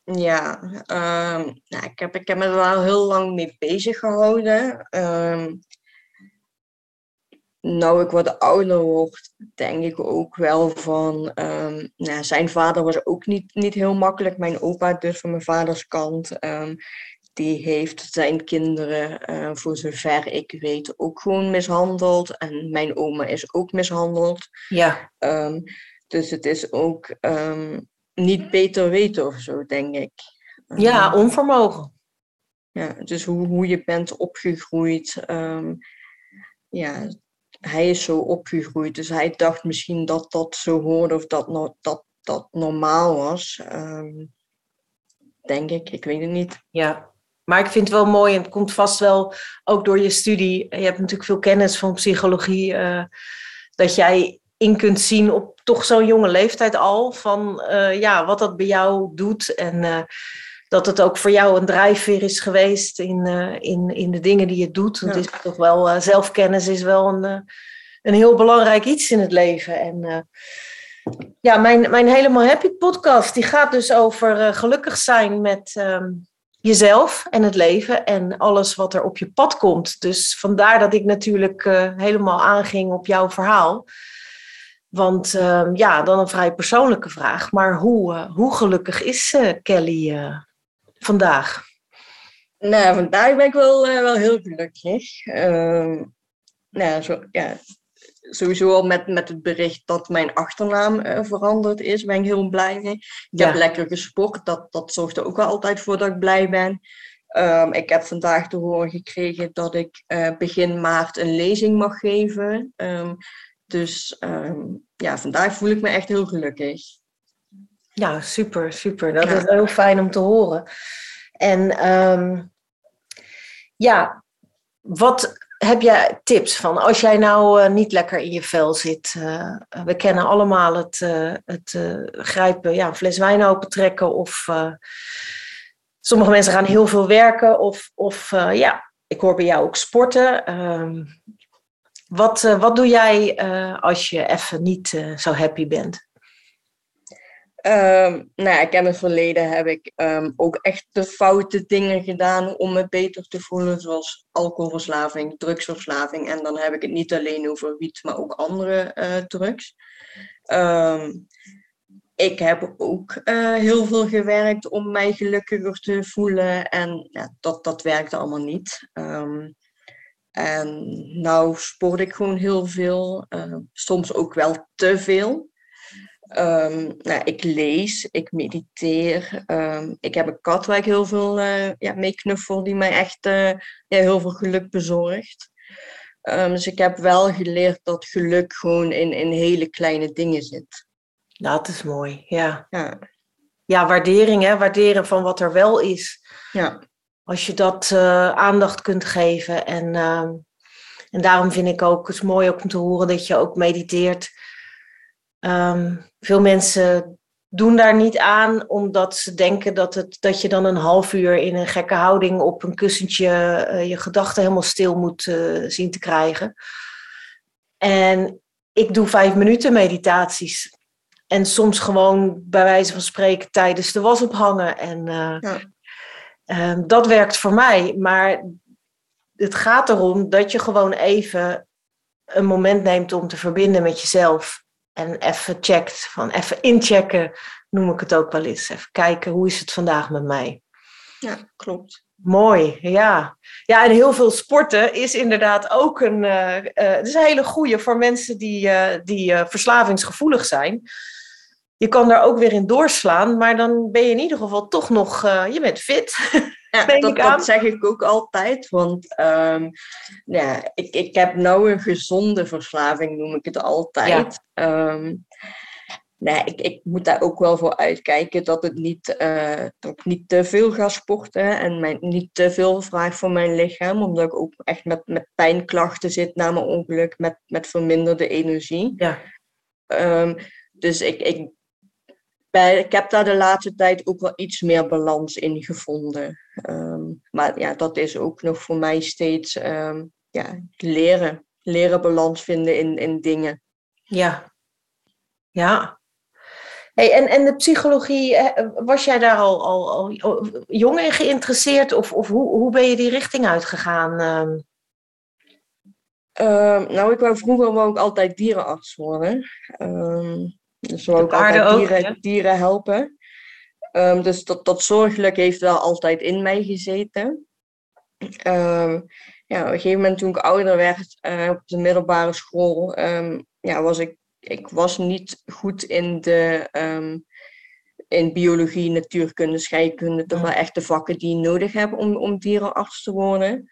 Ja, um, nou, ik, heb, ik heb me er wel heel lang mee bezig gehouden. Um, nou ik wat ouder word, denk ik ook wel van... Um, nou, zijn vader was ook niet, niet heel makkelijk. Mijn opa dus van mijn vaders kant. Die heeft zijn kinderen, uh, voor zover ik weet, ook gewoon mishandeld. En mijn oma is ook mishandeld. Ja. dus het is ook niet beter weten of zo, denk ik. Ja, ehm, onvermogen. Ja, dus hoe, hoe je bent opgegroeid. Um, ja, hij is zo opgegroeid, dus hij dacht misschien dat dat zo hoorde of dat dat, dat normaal was. Denk ik, ik weet het niet. Ja, maar ik vind het wel mooi en het komt vast wel ook door je studie. Je hebt natuurlijk veel kennis van psychologie. Uh, dat jij in kunt zien op toch zo'n jonge leeftijd al. Van uh, ja, wat dat bij jou doet. En uh, dat het ook voor jou een drijfveer is geweest in, in, in de dingen die je doet. Want is toch wel, zelfkennis is wel een, een heel belangrijk iets in het leven. En ja, mijn, mijn Helemaal Happy podcast, die gaat dus over gelukkig zijn met um, jezelf en het leven en alles wat er op je pad komt. Dus vandaar dat ik natuurlijk helemaal aanging op jouw verhaal. Want uh, ja, dan een vrij persoonlijke vraag. Maar hoe, uh, hoe gelukkig is uh, Kelly vandaag? Nou, vandaag ben ik wel, wel heel gelukkig. Ehm, nou, zo, ja, sowieso al met, met het bericht dat mijn achternaam veranderd is, ben ik heel blij mee. Ik ja. heb lekker gesport, dat, dat zorgt er ook wel altijd voor dat ik blij ben. Um, ik heb vandaag te horen gekregen dat ik begin maart een lezing mag geven. Um, dus um, ja, vandaag voel ik me echt heel gelukkig. Ja, super, super. Dat is heel fijn om te horen. En ja, wat heb jij tips van als jij nou uh, niet lekker in je vel zit? Uh, we kennen allemaal het, uh, het grijpen, ja, een fles wijn opentrekken of sommige mensen gaan heel veel werken of, of ja, ik hoor bij jou ook sporten. Um, wat, wat doe jij als je even niet zo happy bent? Um, nou ja, ik in het verleden heb ik um, ook echt de foute dingen gedaan om me beter te voelen, zoals alcoholverslaving, drugsverslaving. En dan heb ik het niet alleen over wiet, maar ook andere drugs. Um, ik heb ook heel veel gewerkt om mij gelukkiger te voelen en ja, dat, dat werkte allemaal niet. En nou sport ik gewoon heel veel, soms ook wel te veel. Um, nou, ik lees, ik mediteer. Um, ik heb een kat waar ik heel veel uh, ja, mee knuffel, die mij echt uh, ja, heel veel geluk bezorgt. Um, dus ik heb wel geleerd dat geluk gewoon in, in hele kleine dingen zit. Dat is mooi, ja. Ja, ja waardering, hè? waarderen van wat er wel is. Ja. Als je dat aandacht kunt geven en en daarom vind ik ook het mooi om te horen dat je ook mediteert. Um, veel mensen doen daar niet aan, omdat ze denken dat, het, dat je dan een half uur in een gekke houding op een kussentje uh, je gedachten helemaal stil moet uh, zien te krijgen. En ik doe vijf minuten meditaties. En soms gewoon bij wijze van spreken tijdens de was ophangen. En uh, ja. um, dat werkt voor mij. Maar het gaat erom dat je gewoon even een moment neemt om te verbinden met jezelf. En even checkt, van even inchecken, noem ik het ook wel eens. Even kijken, hoe is het vandaag met mij? Ja, klopt. Mooi, ja. Ja, en heel veel sporten is inderdaad ook een, uh, uh, het is een hele goede voor mensen die, uh, die verslavingsgevoelig zijn. Je kan daar ook weer in doorslaan, maar dan ben je in ieder geval toch nog, je bent fit. Ja, dat, dat, zeg ik ook altijd. Want um, ja, ik, ik heb nou een gezonde verslaving, noem ik het altijd. Ja. Um, nee, ik, ik moet daar ook wel voor uitkijken dat, het niet, uh, dat ik niet te veel ga sporten en mijn, niet te veel vraag voor mijn lichaam. Omdat ik ook echt met, met pijnklachten zit na mijn ongeluk, met, met verminderde energie. Ja. Um, dus ik, ik bij, ik heb daar de laatste tijd ook wel iets meer balans in gevonden. Ehm, maar ja, dat is ook nog voor mij steeds ehm, ja, leren. Leren balans vinden in, in dingen. Ja. Ja. Hey, en, en de psychologie, was jij daar al, al, al jong in geïnteresseerd? Of, of hoe, hoe ben je die richting uitgegaan? Um... nou, ik wou vroeger wou ik altijd dierenarts worden. Um, dus wou ik altijd dieren, dieren helpen. Um, dus dat, dat zorgelijk heeft wel altijd in mij gezeten. ja, op een gegeven moment toen ik ouder werd uh, op de middelbare school, ja, was ik ik was niet goed in de in biologie, natuurkunde, scheikunde, toch wel echt de vakken die je nodig hebt om, om dierenarts te worden.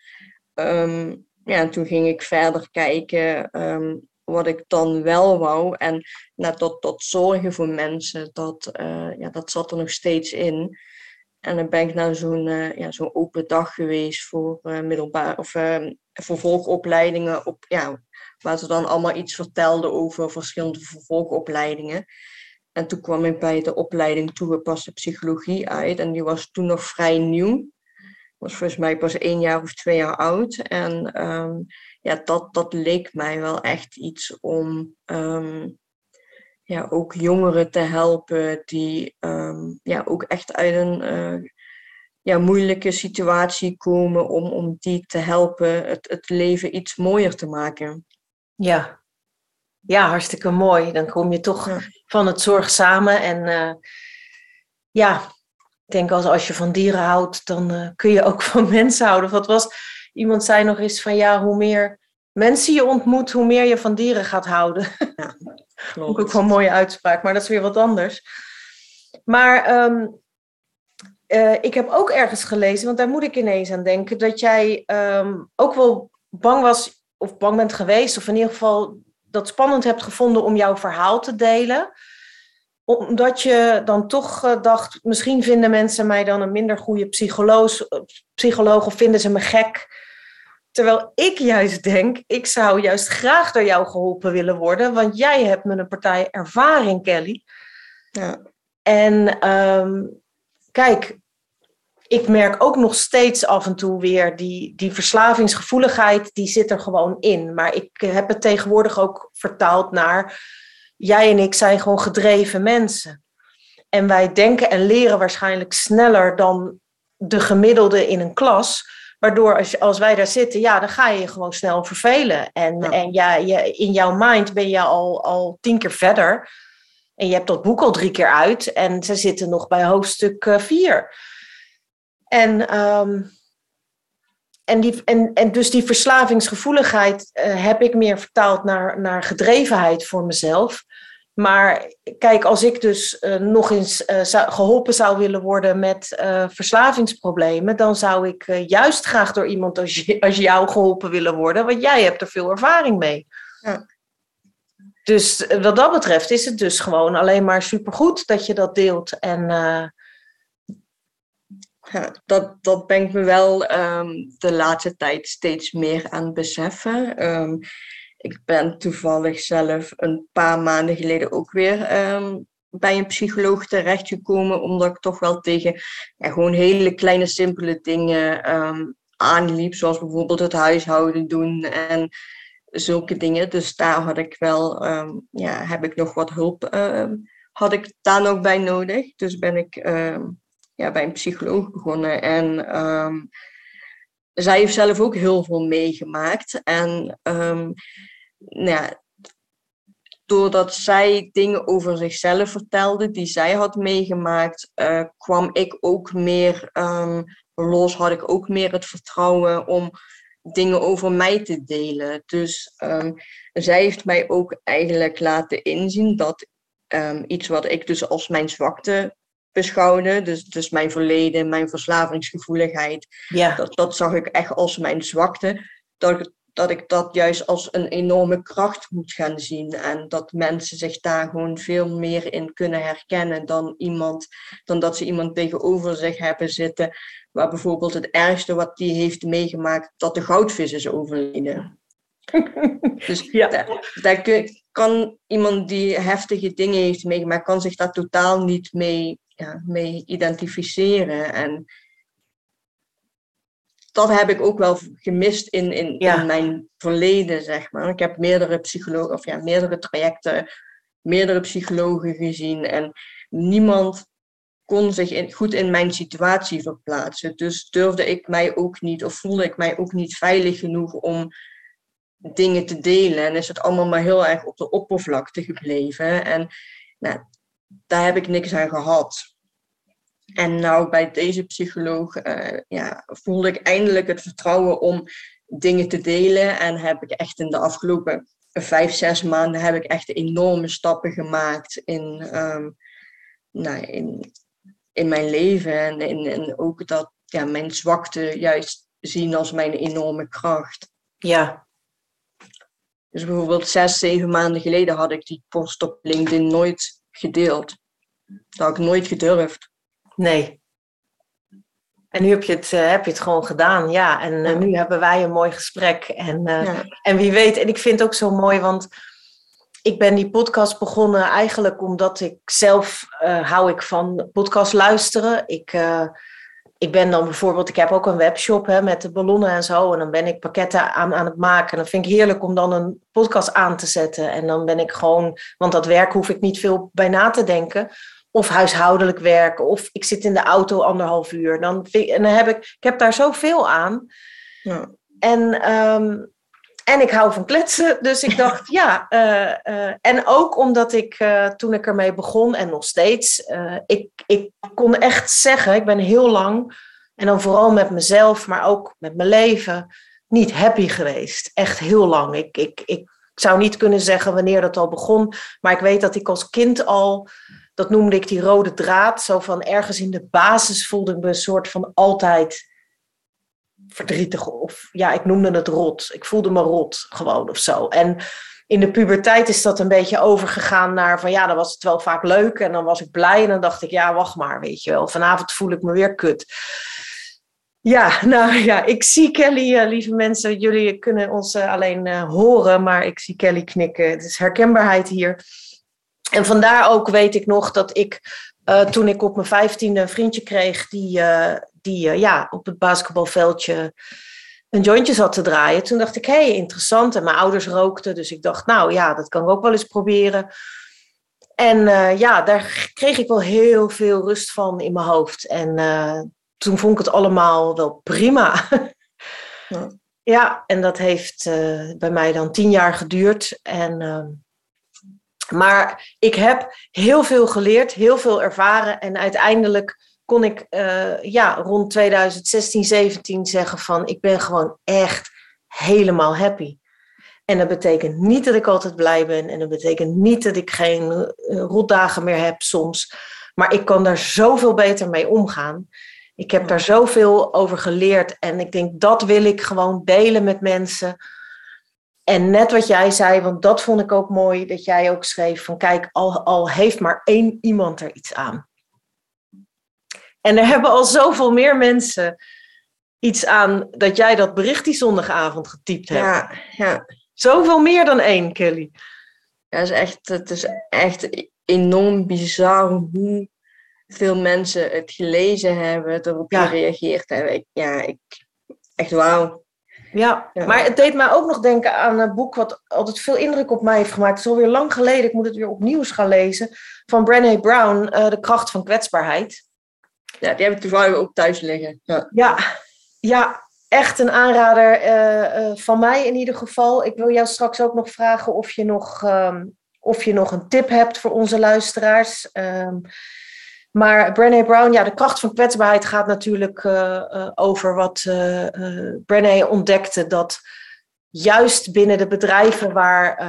Um, ja, en toen ging ik verder kijken um, wat ik dan wel wou. En nou, dat, dat zorgen voor mensen, dat, uh, ja, dat zat er nog steeds in. En dan ben ik naar zo'n uh, ja, zo'n open dag geweest voor uh, middelbaar of vervolgopleidingen op ja, waar ze dan allemaal iets vertelden over verschillende vervolgopleidingen. En toen kwam ik bij de opleiding toegepaste psychologie uit. En die was toen nog vrij nieuw. Was volgens mij pas één jaar of twee jaar oud. En um, ja, dat, dat leek mij wel echt iets om um, ja, ook jongeren te helpen die um, ja, ook echt uit een uh, ja, moeilijke situatie komen, om, om die te helpen het, het leven iets mooier te maken. Ja. ja, hartstikke mooi. Dan kom je toch van het zorgzame. En uh, ja, ik denk als, als je van dieren houdt, dan uh, kun je ook van mensen houden. Wat was, iemand zei nog eens van ja, hoe meer mensen je ontmoet, hoe meer je van dieren gaat houden. Ja, klopt. ook wel een mooie uitspraak, maar dat is weer wat anders. Maar um, uh, ik heb ook ergens gelezen, want daar moet ik ineens aan denken, dat jij um, ook wel bang was of bang bent geweest, of in ieder geval dat spannend hebt gevonden om jouw verhaal te delen. Omdat je dan toch uh, dacht, misschien vinden mensen mij dan een minder goede psycholoog, psycholoog of vinden ze me gek. Terwijl ik juist denk, ik zou juist graag door jou geholpen willen worden, want jij hebt me een partij ervaring, Kelly. Ja. En um, kijk, ik merk ook nog steeds af en toe weer die, die verslavingsgevoeligheid, die zit er gewoon in. Maar ik heb het tegenwoordig ook vertaald naar, jij en ik zijn gewoon gedreven mensen. En wij denken en leren waarschijnlijk sneller dan de gemiddelde in een klas. Waardoor als, als wij daar zitten, ja, dan ga je je gewoon snel vervelen. En, ja. en ja, je, in jouw mind ben je al, al tien keer verder. En je hebt dat boek al drie keer uit. En ze zitten nog bij hoofdstuk uh, vier. En, um, en, die, en, en dus die verslavingsgevoeligheid uh, heb ik meer vertaald naar, naar gedrevenheid voor mezelf. Maar kijk, als ik dus uh, nog eens uh, zou, geholpen zou willen worden met verslavingsproblemen, dan zou ik juist graag door iemand als, als jou geholpen willen worden, want jij hebt er veel ervaring mee. Ja. Dus wat dat betreft is het dus gewoon alleen maar supergoed dat je dat deelt. En ja, dat, dat ben ik me wel um, de laatste tijd steeds meer aan het beseffen. Um, ik ben toevallig zelf een paar maanden geleden ook weer um, bij een psycholoog terechtgekomen, omdat ik toch wel tegen ja, gewoon hele kleine, simpele dingen aanliep, zoals bijvoorbeeld het huishouden doen en zulke dingen. Dus daar had ik wel, ja, heb ik nog wat hulp, had ik daar nog bij nodig. Dus ben ik ja, bij een psycholoog begonnen. En zij heeft zelf ook heel veel meegemaakt. En nou ja, doordat zij dingen over zichzelf vertelde die zij had meegemaakt, uh, kwam ik ook meer um, los, had ik ook meer het vertrouwen om dingen over mij te delen. Dus um, zij heeft mij ook eigenlijk laten inzien dat um, iets wat ik dus als mijn zwakte beschouwde. Dus, dus mijn verleden, mijn verslavingsgevoeligheid. Ja. Dat, dat zag ik echt als mijn zwakte. Dat dat ik dat juist als een enorme kracht moet gaan zien. En dat mensen zich daar gewoon veel meer in kunnen herkennen dan iemand, dan dat ze iemand tegenover zich hebben zitten. Waar bijvoorbeeld het ergste wat die heeft meegemaakt, dat de goudvis is overleden. dus ja. daar, daar kan iemand die heftige dingen heeft meegemaakt, kan zich daar totaal niet mee, ja, mee identificeren. En dat heb ik ook wel gemist in, in, in mijn verleden, zeg maar. Ik heb meerdere psychologen, of ja, meerdere trajecten, meerdere psychologen gezien. En niemand kon zich in, goed in mijn situatie verplaatsen. Dus durfde ik mij ook niet, of voelde ik mij ook niet veilig genoeg om dingen te delen. En is het allemaal maar heel erg op de oppervlakte gebleven. En nou, daar heb ik niks aan gehad. En nou, bij deze psycholoog uh, ja, voelde ik eindelijk het vertrouwen om dingen te delen. En heb ik echt in de afgelopen vijf, zes maanden heb ik echt enorme stappen gemaakt in, um, nou, in, in mijn leven. En, in, en ook dat ja, mijn zwakte juist zien als mijn enorme kracht. Ja. Dus bijvoorbeeld zes, zeven maanden geleden had ik die post op LinkedIn nooit gedeeld. Dat had ik nooit gedurfd. Nee. En nu heb je het, eh, heb je het gewoon gedaan, ja. En eh, nu hebben wij een mooi gesprek. En, uh, en wie weet, en ik vind het ook zo mooi, want ik ben die podcast begonnen eigenlijk omdat ik zelf hou ik van podcast luisteren. Ik, ik ben dan bijvoorbeeld, ik heb ook een webshop hè, met de ballonnen en zo. En dan ben ik pakketten aan, aan het maken. En dan vind ik heerlijk om dan een podcast aan te zetten. En dan ben ik gewoon, want dat werk hoef ik niet veel bij na te denken of huishoudelijk werken, of ik zit in de auto anderhalf uur. Dan, en dan heb ik, ik heb daar zoveel aan. Ja. En, ehm, en ik hou van kletsen, dus ik dacht, ja. Uh, uh, en ook omdat ik uh, toen ik ermee begon, en nog steeds, ik, ik kon echt zeggen, ik ben heel lang, en dan vooral met mezelf, maar ook met mijn leven, niet happy geweest. Echt heel lang. Ik, ik, ik zou niet kunnen zeggen wanneer dat al begon, maar ik weet dat ik als kind al dat noemde ik die rode draad. Zo van ergens in de basis voelde ik me een soort van altijd verdrietig. Of ja, ik noemde het rot. Ik voelde me rot gewoon of zo. En in de puberteit is dat een beetje overgegaan naar van ja, dan was het wel vaak leuk. En dan was ik blij en dan dacht ik, ja, wacht maar, weet je wel. Vanavond voel ik me weer kut. Ja, nou ja, ik zie Kelly, uh, lieve mensen. Jullie kunnen ons uh, alleen uh, horen, maar ik zie Kelly knikken. Het is herkenbaarheid hier. En vandaar ook weet ik nog dat ik uh, toen ik op mijn vijftiende een vriendje kreeg die, uh, die uh, ja, op het basketbalveldje een jointje zat te draaien. Toen dacht ik, hé, hey, interessant. En mijn ouders rookten, dus ik dacht, nou ja, dat kan ik ook wel eens proberen. En ja, daar kreeg ik wel heel veel rust van in mijn hoofd. En toen vond ik het allemaal wel prima. ja. ja, en dat heeft bij mij dan tien jaar geduurd. En ehm, maar ik heb heel veel geleerd, heel veel ervaren en uiteindelijk kon ik uh, ja, rond 2016, 17 zeggen van ik ben gewoon echt helemaal happy. En dat betekent niet dat ik altijd blij ben en dat betekent niet dat ik geen uh, rotdagen meer heb soms. Maar ik kan daar zoveel beter mee omgaan. Ik heb daar zoveel over geleerd en ik denk dat wil ik gewoon delen met mensen en net wat jij zei, want dat vond ik ook mooi, dat jij ook schreef van kijk, al, al heeft maar één iemand er iets aan. En er hebben al zoveel meer mensen iets aan dat jij dat bericht die zondagavond getypt hebt. Ja, ja. Zoveel meer dan één, Kelly. Ja, het is echt, het is echt enorm bizar hoe veel mensen het gelezen hebben, erop gereageerd hebben. ja, ik, echt wauw. Ja, maar het deed mij ook nog denken aan een boek wat altijd veel indruk op mij heeft gemaakt. Het is alweer lang geleden, ik moet het weer opnieuw gaan lezen. Van Brené Brown, uh, De kracht van kwetsbaarheid. Ja, die heb ik toevallig ook thuis liggen. Ja, ja, ja echt een aanrader uh, uh, van mij in ieder geval. Ik wil jou straks ook nog vragen of je nog, um, of je nog een tip hebt voor onze luisteraars. Um, maar Brené Brown, ja, de kracht van kwetsbaarheid gaat natuurlijk uh, uh, over wat uh, Brené ontdekte. Dat juist binnen de bedrijven waar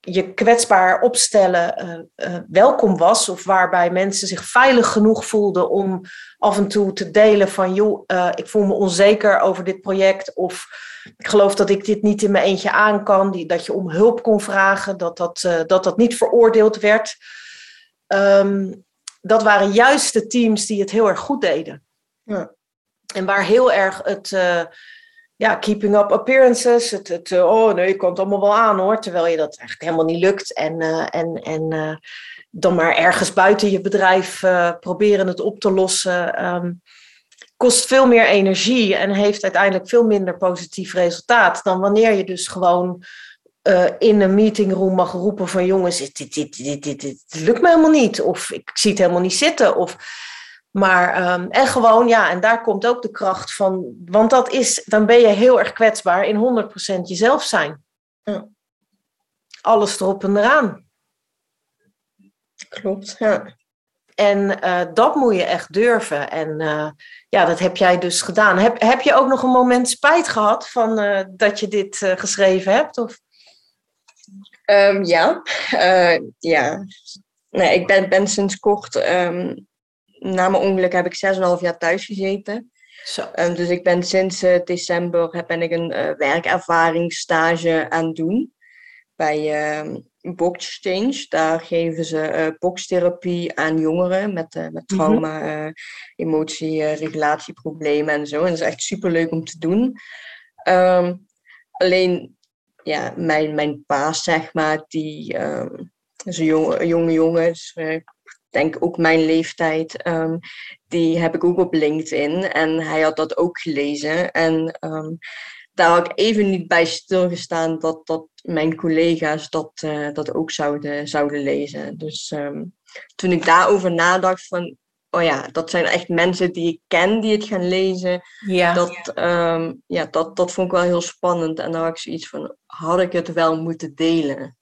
je kwetsbaar opstellen welkom was. Of waarbij mensen zich veilig genoeg voelden om af en toe te delen van... joh, ik voel me onzeker over dit project. Of ik geloof dat ik dit niet in mijn eentje aan kan. Die, dat je om hulp kon vragen. Dat dat, dat, dat niet veroordeeld werd. Um, dat waren juist de teams die het heel erg goed deden. Ja. En waar heel erg het, uh, ja, keeping up appearances. Het, het, oh nee, je komt allemaal wel aan hoor. Terwijl je dat eigenlijk helemaal niet lukt. En, en, en dan maar ergens buiten je bedrijf proberen het op te lossen. Um, kost veel meer energie en heeft uiteindelijk veel minder positief resultaat dan wanneer je dus gewoon uh, in een meetingroom mag roepen van jongens, dit, dit, dit, dit, dit, lukt me helemaal niet. Of ik zie het helemaal niet zitten. Of, maar, um, en gewoon, ja, en daar komt ook de kracht van. Want dat is, dan ben je heel erg kwetsbaar in 100% jezelf zijn. Ja. Alles erop en eraan. Klopt, ja. En uh, dat moet je echt durven. En uh, ja, dat heb jij dus gedaan. Heb, heb je ook nog een moment spijt gehad van uh, dat je dit geschreven hebt? Of? Um, ja, ja. Nee, ik ben, ben sinds kort, um, na mijn ongeluk heb ik 6,5 jaar thuis gezeten. Zo. Um, dus ik ben sinds december ben ik een werkervaringsstage aan het doen bij Box Change. Daar geven ze uh, boxtherapie aan jongeren met, uh, met mhm. trauma, mm -hmm. uh, emotie, regulatieproblemen en zo. En dat is echt super leuk om te doen. Alleen, ja, mijn, mijn paas, zeg maar, die um, is een jonge, jonge jongen, dus, ik denk ook mijn leeftijd, um, die heb ik ook op LinkedIn. En hij had dat ook gelezen. En daar had ik even niet bij stilgestaan dat, dat mijn collega's dat, uh, dat ook zouden, zouden lezen. Dus toen ik daarover nadacht van, oh ja, dat zijn echt mensen die ik ken die het gaan lezen. Ja. Dat, um, ja, dat, dat vond ik wel heel spannend. En daar had ik zoiets van, had ik het wel moeten delen?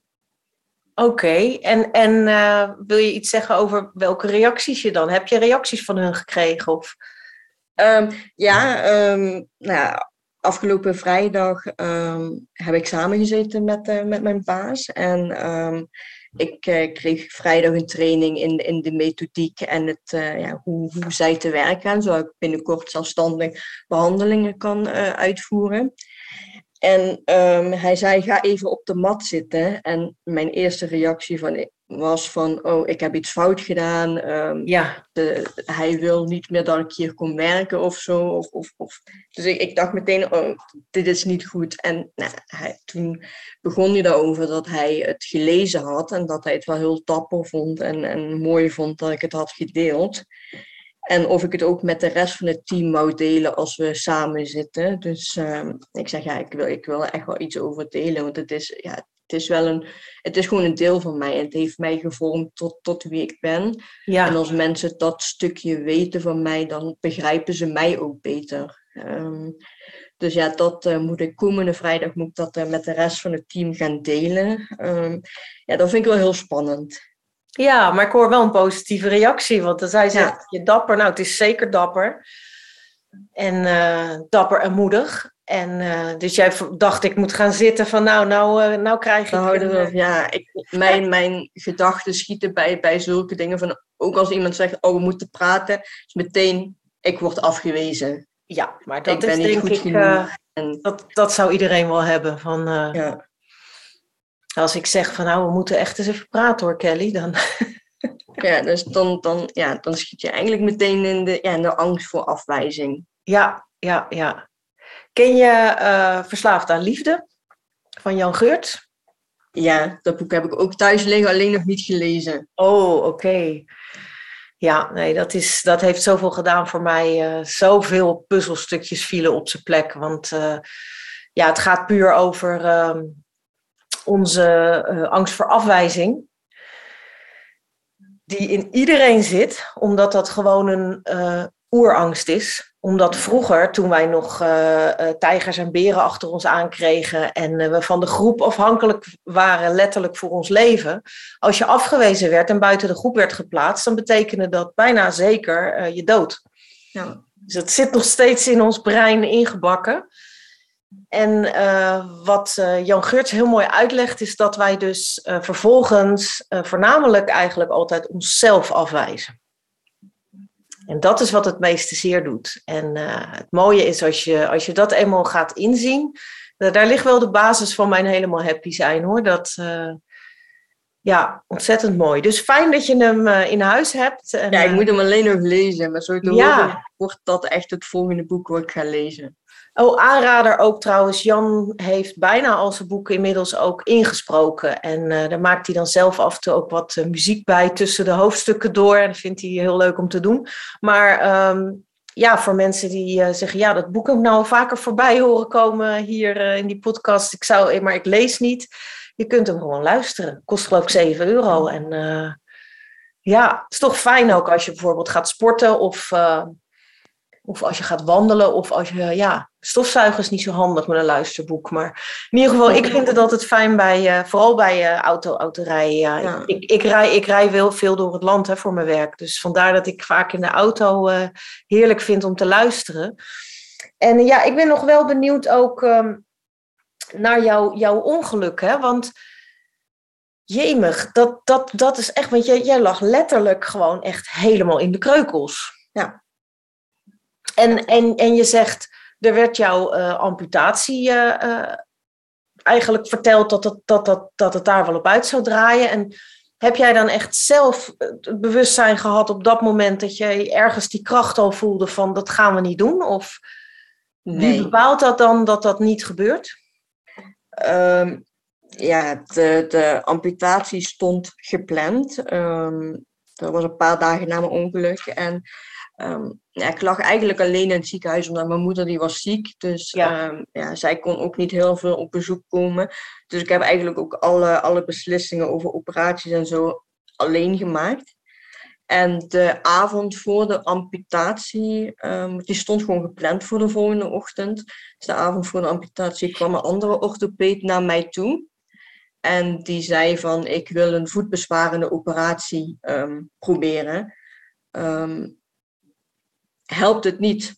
Oké, en, en uh, wil je iets zeggen over welke reacties je dan? Heb je reacties van hun gekregen? Of? Um, ja, um, nou afgelopen vrijdag heb ik samengezeten met, uh, met mijn baas. En ik uh, kreeg vrijdag een training in, in de methodiek en het, uh, ja, hoe, hoe zij te werk gaan, zodat ik binnenkort zelfstandig behandelingen kan uitvoeren. En um, hij zei, ga even op de mat zitten. En mijn eerste reactie van, was van, oh, ik heb iets fout gedaan. Um, ja. De, hij wil niet meer dat ik hier kom werken of zo. Of, of, of. Dus ik, ik dacht meteen, oh, dit is niet goed. En nou, hij, toen begon hij daarover dat hij het gelezen had en dat hij het wel heel dapper vond en, en mooi vond dat ik het had gedeeld. En of ik het ook met de rest van het team wou delen als we samen zitten. Dus um, ik zeg, ja, ik wil, ik wil er echt wel iets over delen. Want het is, ja, het is wel een, het is gewoon een deel van mij. En het heeft mij gevormd tot, tot wie ik ben. Ja. En als mensen dat stukje weten van mij, dan begrijpen ze mij ook beter. Um, dus ja, dat uh, moet ik komende vrijdag moet ik dat uh, met de rest van het team gaan delen. Um, ja, dat vind ik wel heel spannend. Ja, maar ik hoor wel een positieve reactie. Want dan zei ze, ja. je dapper. Nou, het is zeker dapper. En uh, dapper en moedig. En uh, dus jij dacht, ik moet gaan zitten van nou, nou, uh, nou krijg ik... Nou, ja, ik, mijn, mijn gedachten schieten bij, bij zulke dingen van... Ook als iemand zegt, oh, we moeten praten, is meteen, ik word afgewezen. Ja, maar dat ik is denk ik... En... Dat, dat zou iedereen wel hebben. Van, ja. Als ik zeg van nou, we moeten echt eens even praten hoor, Kelly, dan... ja, dus dan, dan, ja, dan schiet je eigenlijk meteen in de, ja, in de angst voor afwijzing. Ja, ja, ja. Ken je uh, Verslaafd aan Liefde van Jan Geurt? Ja, dat boek heb ik ook thuis liggen, alleen nog niet gelezen. Oh, oké. Ja, nee, dat, is, dat heeft zoveel gedaan voor mij. Uh, zoveel puzzelstukjes vielen op zijn plek. Want uh, ja, het gaat puur over uh, onze angst voor afwijzing. Die in iedereen zit, omdat dat gewoon een uh, oerangst is. Omdat vroeger, toen wij nog uh, tijgers en beren achter ons aankregen en we van de groep afhankelijk waren, letterlijk voor ons leven. Als je afgewezen werd en buiten de groep werd geplaatst, dan betekende dat bijna zeker je dood. Ja. Dus het zit nog steeds in ons brein ingebakken. En uh, wat uh, Jan Geurts heel mooi uitlegt, is dat wij dus uh, vervolgens voornamelijk eigenlijk altijd onszelf afwijzen. En dat is wat het meeste zeer doet. En het mooie is als je, als je dat eenmaal gaat inzien, daar ligt wel de basis van mijn helemaal happy zijn hoor. Dat, Ja, ontzettend mooi. Dus fijn dat je hem uh, in huis hebt. En, ja, ik moet hem alleen nog lezen. Maar zo te ja. horen wordt dat echt het volgende boek wat ik ga lezen. Oh, aanrader ook trouwens. Jan heeft bijna al zijn boeken inmiddels ook ingesproken. En uh, daar maakt hij dan zelf af en toe ook wat uh, muziek bij tussen de hoofdstukken door. En dat vindt hij heel leuk om te doen. Maar um, ja, voor mensen die uh, zeggen, ja, dat boek heb ik nou vaker voorbij horen komen hier in die podcast. Ik zou, maar ik lees niet. Je kunt hem gewoon luisteren. Kost geloof ik 7 euro. En ja, het is toch fijn ook als je bijvoorbeeld gaat sporten of of als je gaat wandelen, of als je, ja, stofzuigen is niet zo handig met een luisterboek. Maar in ieder geval, ik vind het altijd fijn bij, uh, vooral bij uh, auto. Ja. ja. Ik, ik, rij, ik rij wel veel door het land hè, voor mijn werk. Dus vandaar dat ik vaak in de auto uh, heerlijk vind om te luisteren. En ja, ik ben nog wel benieuwd ook um, naar jou, jouw ongeluk. Hè? Want jemig, dat, dat, dat is echt, want jij, jij lag letterlijk gewoon echt helemaal in de kreukels. Ja. En, en, en je zegt, er werd jouw uh, amputatie uh, eigenlijk verteld dat het, dat, dat, dat het daar wel op uit zou draaien. En heb jij dan echt zelf het bewustzijn gehad op dat moment dat je ergens die kracht al voelde van dat gaan we niet doen? Of nee. wie bepaalt dat dan dat dat niet gebeurt? Um, ja, de, de amputatie stond gepland. Um, dat was een paar dagen na mijn ongeluk. En Um, ja, ik lag eigenlijk alleen in het ziekenhuis omdat mijn moeder die was ziek. Dus ja. Um, ja, zij kon ook niet heel veel op bezoek komen. Dus ik heb eigenlijk ook alle, alle beslissingen over operaties en zo alleen gemaakt. En de avond voor de amputatie, um, die stond gewoon gepland voor de volgende ochtend. Dus de avond voor de amputatie kwam een andere orthopeed naar mij toe. En die zei van, ik wil een voetbesparende operatie proberen. Um, helpt het niet,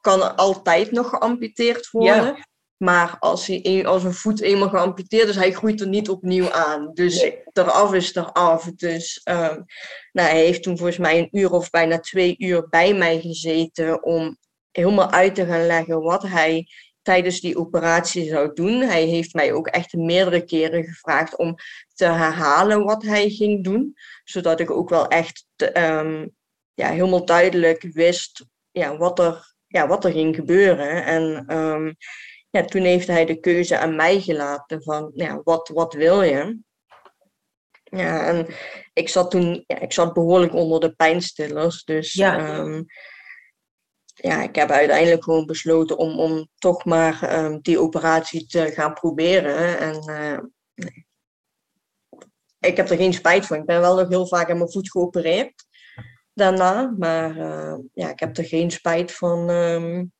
kan er altijd nog geamputeerd worden. Maar als, hij, als een voet eenmaal geamputeerd is, hij groeit er niet opnieuw aan. Dus nee. eraf is eraf. Dus um, nou, hij heeft toen volgens mij een uur of bijna twee uur bij mij gezeten om helemaal uit te gaan leggen wat hij tijdens die operatie zou doen. Hij heeft mij ook echt meerdere keren gevraagd om te herhalen wat hij ging doen. Zodat ik ook wel echt um, ja, helemaal duidelijk wist ja, wat, er, ja, wat er ging gebeuren. En um, ja, toen heeft hij de keuze aan mij gelaten van ja, wat, wat wil je? Ja, en ik zat toen ja, ik zat behoorlijk onder de pijnstillers. Dus ja. Um, ja, ik heb uiteindelijk gewoon besloten om, om toch maar um, die operatie te gaan proberen. En uh, nee. ik heb er geen spijt van. Ik ben wel nog heel vaak aan mijn voet geopereerd daarna. Maar uh, ja, ik heb er geen spijt van um,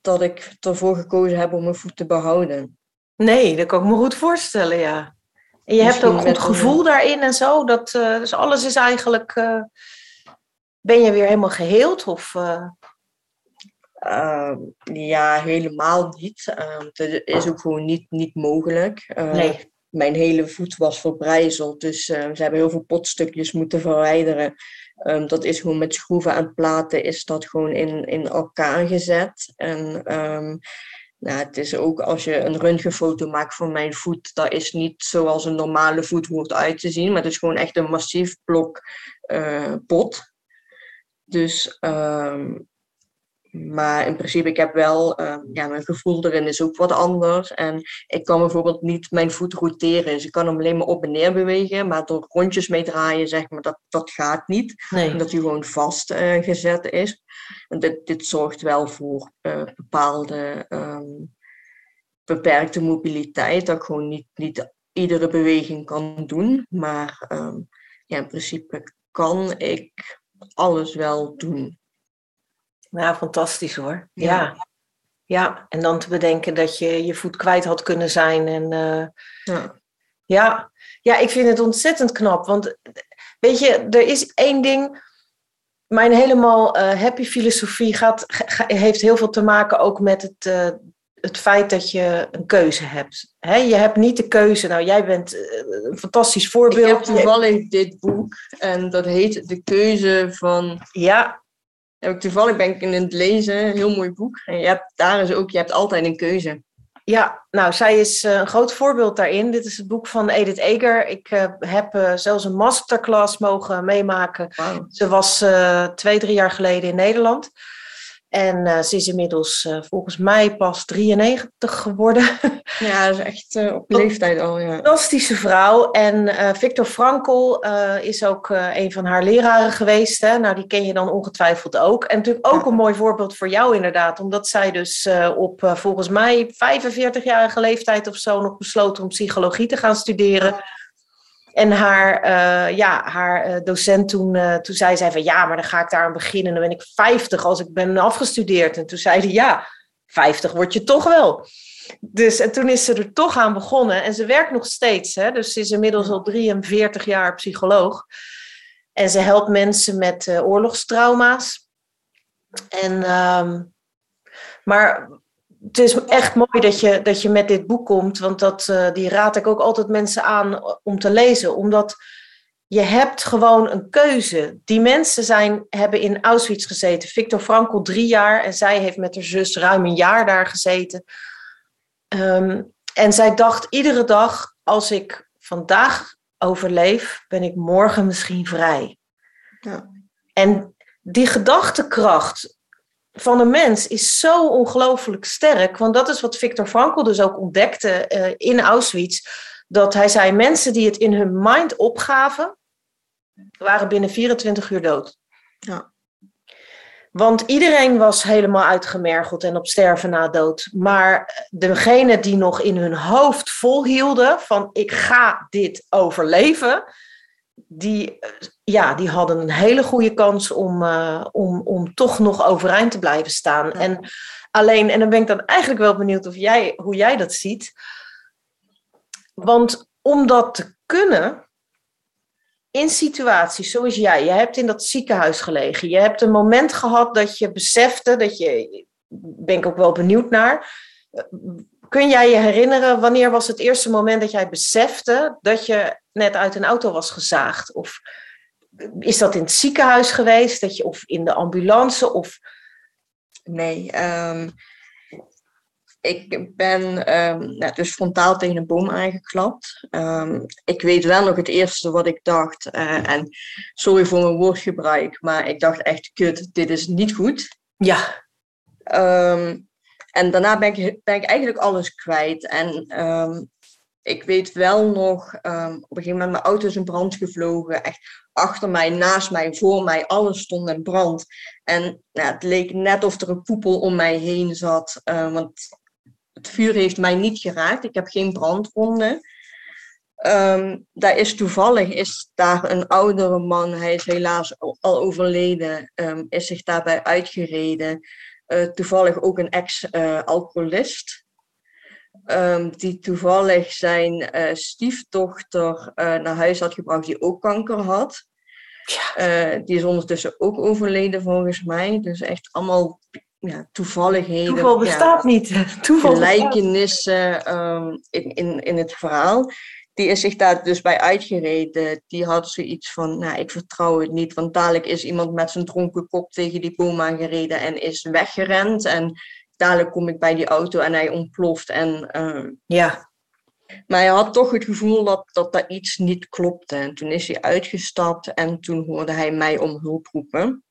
dat ik ervoor gekozen heb om mijn voet te behouden. Nee, dat kan ik me goed voorstellen, ja. En je Misschien hebt ook goed gevoel een... daarin en zo. Dat, uh, dus alles is eigenlijk. Uh, ben je weer helemaal geheeld? Of, ja, helemaal niet. dat is ook gewoon niet, niet mogelijk. nee mijn hele voet was verbrijzeld. Dus uh, ze hebben heel veel potstukjes moeten verwijderen. Um, dat is gewoon met schroeven en platen is dat gewoon in, in elkaar gezet. En um, nou, het is ook als je een röntgenfoto maakt van mijn voet, dat is niet zoals een normale voet hoort uit te zien, maar het is gewoon echt een massief blok uh, pot. Dus um, maar in principe, ik heb wel, uh, ja, mijn gevoel erin is ook wat anders. En ik kan bijvoorbeeld niet mijn voet roteren. Dus ik kan hem alleen maar op en neer bewegen. Maar door rondjes mee draaien, zeg maar, dat, dat gaat niet. Nee. Omdat hij gewoon vast uh, gezet is. En dit, dit zorgt wel voor uh, bepaalde um, beperkte mobiliteit. Dat ik gewoon niet, niet iedere beweging kan doen. Maar um, ja, in principe kan ik alles wel doen. Ja, fantastisch hoor. Ja. ja. en dan te bedenken dat je je voet kwijt had kunnen zijn. En, uh, ja. ja. Ja, ik vind het ontzettend knap. Want weet je, er is één ding. Mijn helemaal uh, happy filosofie gaat, heeft heel veel te maken ook met het, uh, het feit dat je een keuze hebt. He, je hebt niet de keuze. Nou, jij bent een fantastisch voorbeeld. Ik heb toevallig dit boek en dat heet De Keuze van ja heb ik toevallig ben ik in het lezen, een heel mooi boek. En je hebt, daar is ook, je hebt altijd een keuze. Ja, nou, zij is een groot voorbeeld daarin. Dit is het boek van Edith Eger. Ik uh, heb zelfs een masterclass mogen meemaken. Ze was twee, drie jaar geleden in Nederland. En uh, ze is inmiddels uh, volgens mij pas 93 geworden. Ja, dat is echt uh, op leeftijd al. Ja. Fantastische vrouw. En Victor Frankl is ook een van haar leraren geweest. Hè? Nou, die ken je dan ongetwijfeld ook. En natuurlijk ook ja. een mooi voorbeeld voor jou inderdaad. Omdat zij dus op volgens mij 45-jarige leeftijd of zo nog besloten om psychologie te gaan studeren. En haar, uh, ja, haar uh, docent toen, uh, toen zei zij van ja, maar dan ga ik daar aan beginnen. Dan ben ik 50 als ik ben afgestudeerd. En toen zei hij ja, 50 word je toch wel. Dus en toen is ze er toch aan begonnen. En ze werkt nog steeds. Hè? Dus ze is inmiddels al 43 jaar psycholoog. En ze helpt mensen met oorlogstrauma's. En, um, maar het is echt mooi dat je, dat je met dit boek komt, want dat, uh, die raad ik ook altijd mensen aan om te lezen. Omdat je hebt gewoon een keuze. Die mensen zijn, hebben in Auschwitz gezeten. Victor Frankl drie jaar en zij heeft met haar zus ruim een jaar daar gezeten. Um, en zij dacht iedere dag, als ik vandaag overleef, ben ik morgen misschien vrij. Ja. En die gedachtekracht, van een mens is zo ongelooflijk sterk. Want dat is wat Viktor Frankl dus ook ontdekte uh, in Auschwitz. Dat hij zei, mensen die het in hun mind opgaven, waren binnen 24 uur dood. Ja. Want iedereen was helemaal uitgemergeld en op sterven na dood. Maar degene die nog in hun hoofd volhielden van ik ga dit overleven, die, ja, die hadden een hele goede kans om, uh, om, om toch nog overeind te blijven staan. En alleen, en dan ben ik dan eigenlijk wel benieuwd of jij, hoe jij dat ziet. Want om dat te kunnen, in situaties zoals jij, je hebt in dat ziekenhuis gelegen, je hebt een moment gehad dat je besefte, dat je, ben ik ook wel benieuwd naar, kun jij je herinneren, wanneer was het eerste moment dat jij besefte dat je net uit een auto was gezaagd? Of is dat in het ziekenhuis geweest, dat je, of in de ambulance? Of... Nee, um, ik ben um, nou, dus frontaal tegen een boom aangeklapt. Um, ik weet wel nog het eerste wat ik dacht, uh, en sorry voor mijn woordgebruik, maar ik dacht echt, kut, dit is niet goed. Ja. En daarna ben ik, ben ik eigenlijk alles kwijt. En um, ik weet wel nog, um, op een gegeven moment mijn auto is in brand gevlogen. Echt achter mij, naast mij, voor mij, alles stond in brand. En het leek net of er een koepel om mij heen zat. Uh, want het vuur heeft mij niet geraakt. Ik heb geen brandwonden. Um, daar is toevallig is daar een oudere man, hij is helaas al overleden, is zich daarbij uitgereden. Uh, toevallig ook een ex-alcoholist. Um, die toevallig zijn uh, stiefdochter uh, naar huis had gebracht, die ook kanker had. Ja. die is ondertussen ook overleden, volgens mij. Dus echt allemaal ja, toevalligheden. Toeval bestaat ja, niet. Toeval gelijkenissen um, in, in, in het verhaal die is zich daar dus bij uitgereden. Die had zoiets van, nou, ik vertrouw het niet. Want dadelijk is iemand met zijn dronken kop tegen die boom aangereden en is weggerend. En dadelijk kom ik bij die auto en hij ontploft. En, uh, ja. Maar hij had toch het gevoel dat, dat daar iets niet klopte. En toen is hij uitgestapt en toen hoorde hij mij om hulp roepen.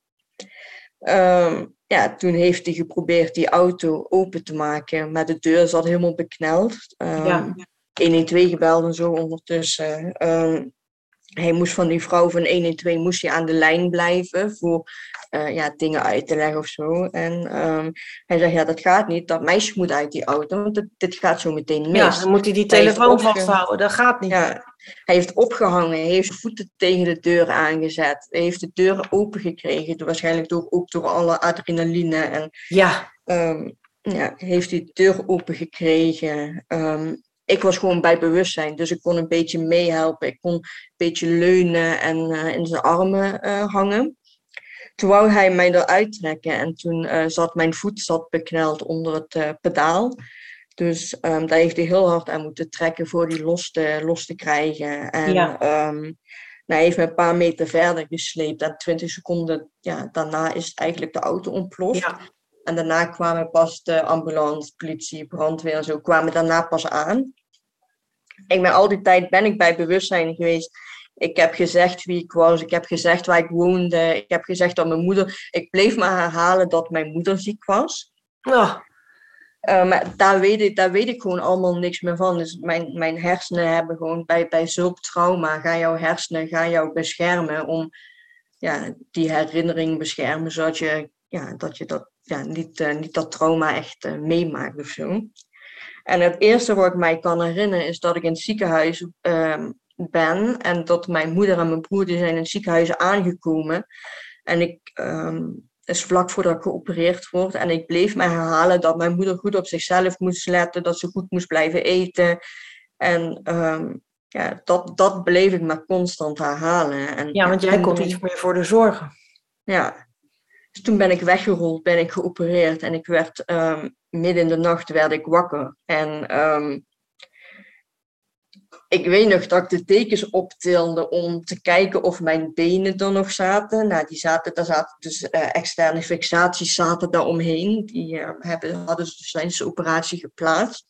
Uh, ja, toen heeft hij geprobeerd die auto open te maken, maar de deur zat helemaal bekneld. Uh, ja 112 gebeld en zo ondertussen. Uh, hij moest van die vrouw van 112 moest hij aan de lijn blijven voor uh, ja, dingen uit te leggen of zo. En um, hij zegt, ja, dat gaat niet. Dat meisje moet uit die auto, want dit, dit gaat zo meteen mis. Ja, dan moet hij die telefoon vasthouden. Dat gaat niet. Ja, hij heeft opgehangen, hij heeft zijn voeten tegen de deur aangezet. Hij heeft de deur open gekregen, waarschijnlijk door, ook door alle adrenaline. En, ja. Um, ja, heeft die deur open gekregen. Um, ik was gewoon bij bewustzijn. Dus ik kon een beetje meehelpen. Ik kon een beetje leunen en uh, in zijn armen uh, hangen. Toen wou hij mij eruit trekken en toen uh, zat mijn voet zat bekneld onder het pedaal. Dus um, daar heeft hij heel hard aan moeten trekken voor die los te, los te krijgen. En ja. um, nou, hij heeft me een paar meter verder gesleept. En 20 seconden ja, daarna is eigenlijk de auto ontploft. Ja. En daarna kwamen pas de ambulance, politie, brandweer en zo kwamen daarna pas aan. Ik ben al die tijd ben ik bij bewustzijn geweest. Ik heb gezegd wie ik was. Ik heb gezegd waar ik woonde. Ik heb gezegd dat mijn moeder. Ik bleef maar herhalen dat mijn moeder ziek was. Ja. Uh, maar daar weet, ik, daar weet ik gewoon allemaal niks meer van. Dus mijn, mijn hersenen hebben gewoon bij, bij zulk trauma, gaan jouw hersenen gaan jou beschermen om ja, die herinnering beschermen, zodat je, ja, dat, je dat, ja, niet, uh, niet dat trauma echt uh, meemaakt of zo. En het eerste wat ik mij kan herinneren is dat ik in het ziekenhuis ehm, ben en dat mijn moeder en mijn broer die zijn in het ziekenhuis aangekomen. En ik, um, is vlak voordat ik geopereerd word. En ik bleef me herhalen dat mijn moeder goed op zichzelf moest letten, dat ze goed moest blijven eten. En um, ja, dat, dat bleef ik maar constant herhalen. En, ja, want jij kon niet meer voor de zorgen. Ja. Toen ben ik weggerold, ben ik geopereerd. En ik werd um, midden in de nacht werd ik wakker. En um, ik weet nog dat ik de dekens optilde om te kijken of mijn benen er nog zaten. Nou, die zaten, daar zaten dus uh, externe fixaties zaten daar omheen. Die uh, hebben, hadden ze dus tijdens de operatie geplaatst.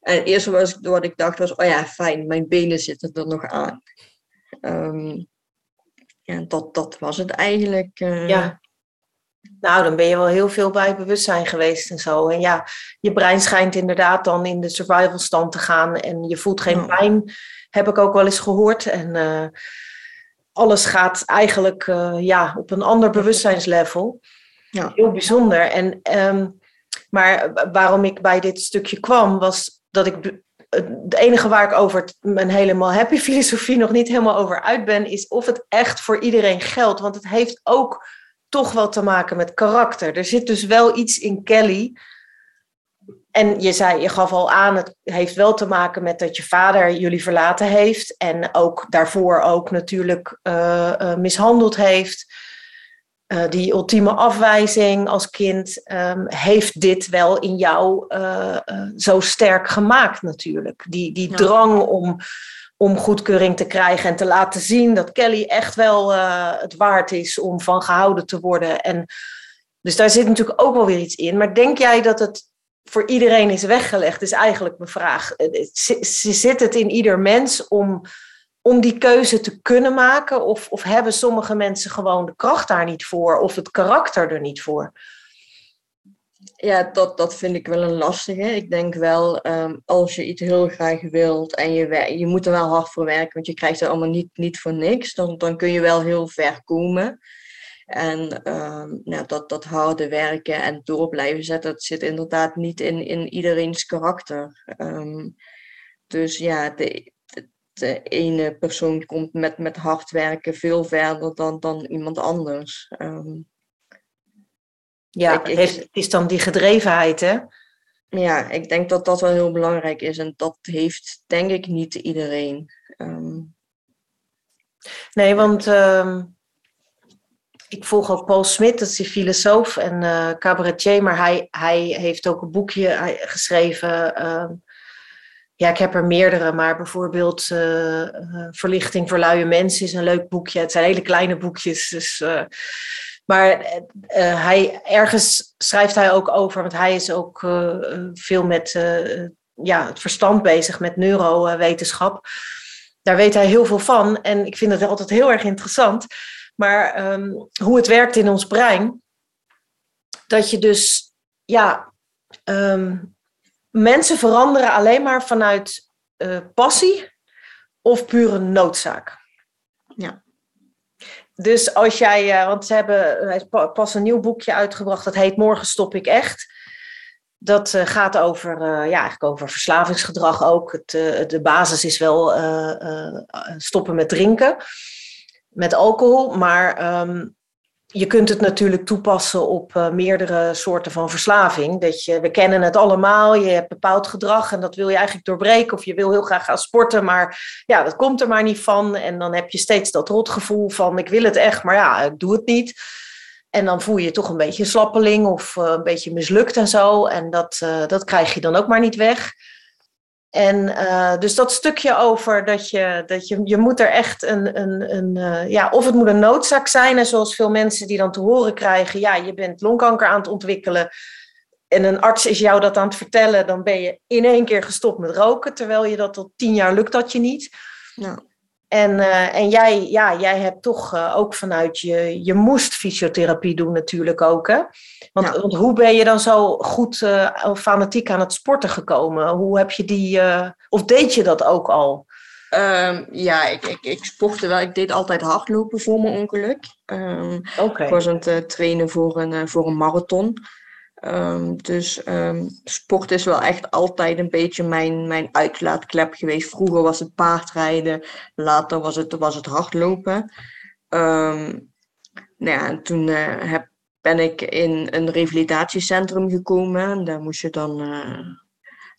En het eerste was, wat ik dacht was, oh ja, fijn, mijn benen zitten er nog aan. Ja, dat, dat was het eigenlijk. Uh, ja. Nou, dan ben je wel heel veel bij bewustzijn geweest en zo. En ja, je brein schijnt inderdaad dan in de survival stand te gaan en je voelt geen pijn, heb ik ook wel eens gehoord. En uh, alles gaat eigenlijk uh, ja, op een ander bewustzijnslevel. Ja. Heel bijzonder. En, um, maar waarom ik bij dit stukje kwam, was dat ik het enige waar ik over mijn helemaal happy filosofie nog niet helemaal over uit ben, is of het echt voor iedereen geldt. Want het heeft ook toch wel te maken met karakter. Er zit dus wel iets in Kelly. En je, zei, je gaf al aan, het heeft wel te maken met dat je vader jullie verlaten heeft. En ook daarvoor ook natuurlijk uh, uh, mishandeld heeft. Uh, die ultieme afwijzing als kind um, heeft dit wel in jou zo sterk gemaakt natuurlijk. Die, die ja. drang om om goedkeuring te krijgen en te laten zien dat Kelly echt wel uh, het waard is om van gehouden te worden. En, dus daar zit natuurlijk ook wel weer iets in. Maar denk jij dat het voor iedereen is weggelegd, is eigenlijk mijn vraag. Zit het in ieder mens om, om die keuze te kunnen maken? Of, of hebben sommige mensen gewoon de kracht daar niet voor of het karakter er niet voor? Ja, dat, dat vind ik wel een lastige. Ik denk wel, um, als je iets heel graag wilt en je, je moet er wel hard voor werken, want je krijgt het allemaal niet, niet voor niks, dan, dan kun je wel heel ver komen. En nou, dat, dat harde werken en door blijven zetten, dat zit inderdaad niet in, in iedereen's karakter. Um, dus ja, de, de, de, ene persoon komt met, met hard werken veel verder dan, dan iemand anders. Um, ja, ik, het is dan die gedrevenheid, hè? Ja, ik denk dat dat wel heel belangrijk is. En dat heeft, denk ik, niet iedereen. Um... Nee, want um, ik volg ook Paul Smit, dat is die filosoof en uh, cabaretier. Maar hij, hij heeft ook een boekje geschreven. Uh, ja, ik heb er meerdere, maar bijvoorbeeld uh, Verlichting voor luie mensen is een leuk boekje. Het zijn hele kleine boekjes, dus maar uh, hij, ergens schrijft hij ook over, want hij is ook uh, veel met ja, het verstand bezig, met neurowetenschap. Daar weet hij heel veel van en ik vind het altijd heel erg interessant. Maar um, hoe het werkt in ons brein, dat je dus, ja, um, mensen veranderen alleen maar vanuit passie of pure noodzaak. Ja. Dus als jij, uh, want ze hebben pas een nieuw boekje uitgebracht, dat heet Morgen stop ik echt. Dat uh, gaat over, uh, ja, eigenlijk over verslavingsgedrag ook. Het, de basis is wel stoppen met drinken, met alcohol. Maar um, je kunt het natuurlijk toepassen op uh, meerdere soorten van verslaving. Dat je, we kennen het allemaal, je hebt bepaald gedrag en dat wil je eigenlijk doorbreken. Of je wil heel graag gaan sporten, maar ja, dat komt er maar niet van. En dan heb je steeds dat rotgevoel van ik wil het echt, maar ja, ik doe het niet. En dan voel je je toch een beetje slappeling of uh, een beetje mislukt en zo. En dat, uh, dat krijg je dan ook maar niet weg. En uh, dus dat stukje over dat je, dat je, je moet er echt een, een, een uh, ja, of het moet een noodzaak zijn. En zoals veel mensen die dan te horen krijgen, ja, je bent longkanker aan het ontwikkelen. En een arts is jou dat aan het vertellen, dan ben je in één keer gestopt met roken. Terwijl je dat tot tien jaar lukt dat je niet. Ja. En, uh, en jij, ja, jij hebt toch uh, ook vanuit je, je moest fysiotherapie doen natuurlijk ook. Hè? Want, Ja. want hoe ben je dan zo goed uh, fanatiek aan het sporten gekomen? Hoe heb je die, of deed je dat ook al? Um, ja, ik, ik, ik sportte wel. Ik deed altijd hardlopen voor mijn ongeluk. Um. Ik was aan het trainen voor een, voor een marathon. Um, dus um, sport is wel echt altijd een beetje mijn, mijn uitlaatklep geweest. Vroeger was het paardrijden, later was het, was het hardlopen. Um, nou ja, en toen uh, heb, ben ik in een revalidatiecentrum gekomen. Daar moest je dan. Uh,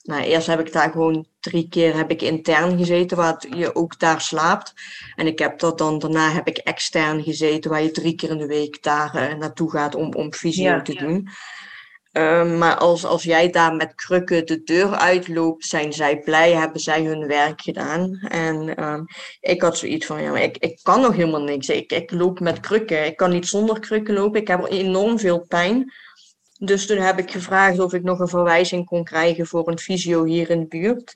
nou, eerst heb ik daar gewoon drie keer heb ik intern gezeten, waar je ook daar slaapt. En ik heb dat dan, daarna heb ik extern gezeten, waar je drie keer in de week daar uh, naartoe gaat om, om fysio Ja. te doen. Um, maar als, als jij daar met krukken de deur uitloopt, zijn zij blij, hebben zij hun werk gedaan. En um, ik had zoiets van, ja, ik, ik kan nog helemaal niks. Ik, ik loop met krukken. Ik kan niet zonder krukken lopen. Ik heb enorm veel pijn. Dus toen heb ik gevraagd of ik nog een verwijzing kon krijgen voor een fysio hier in de buurt.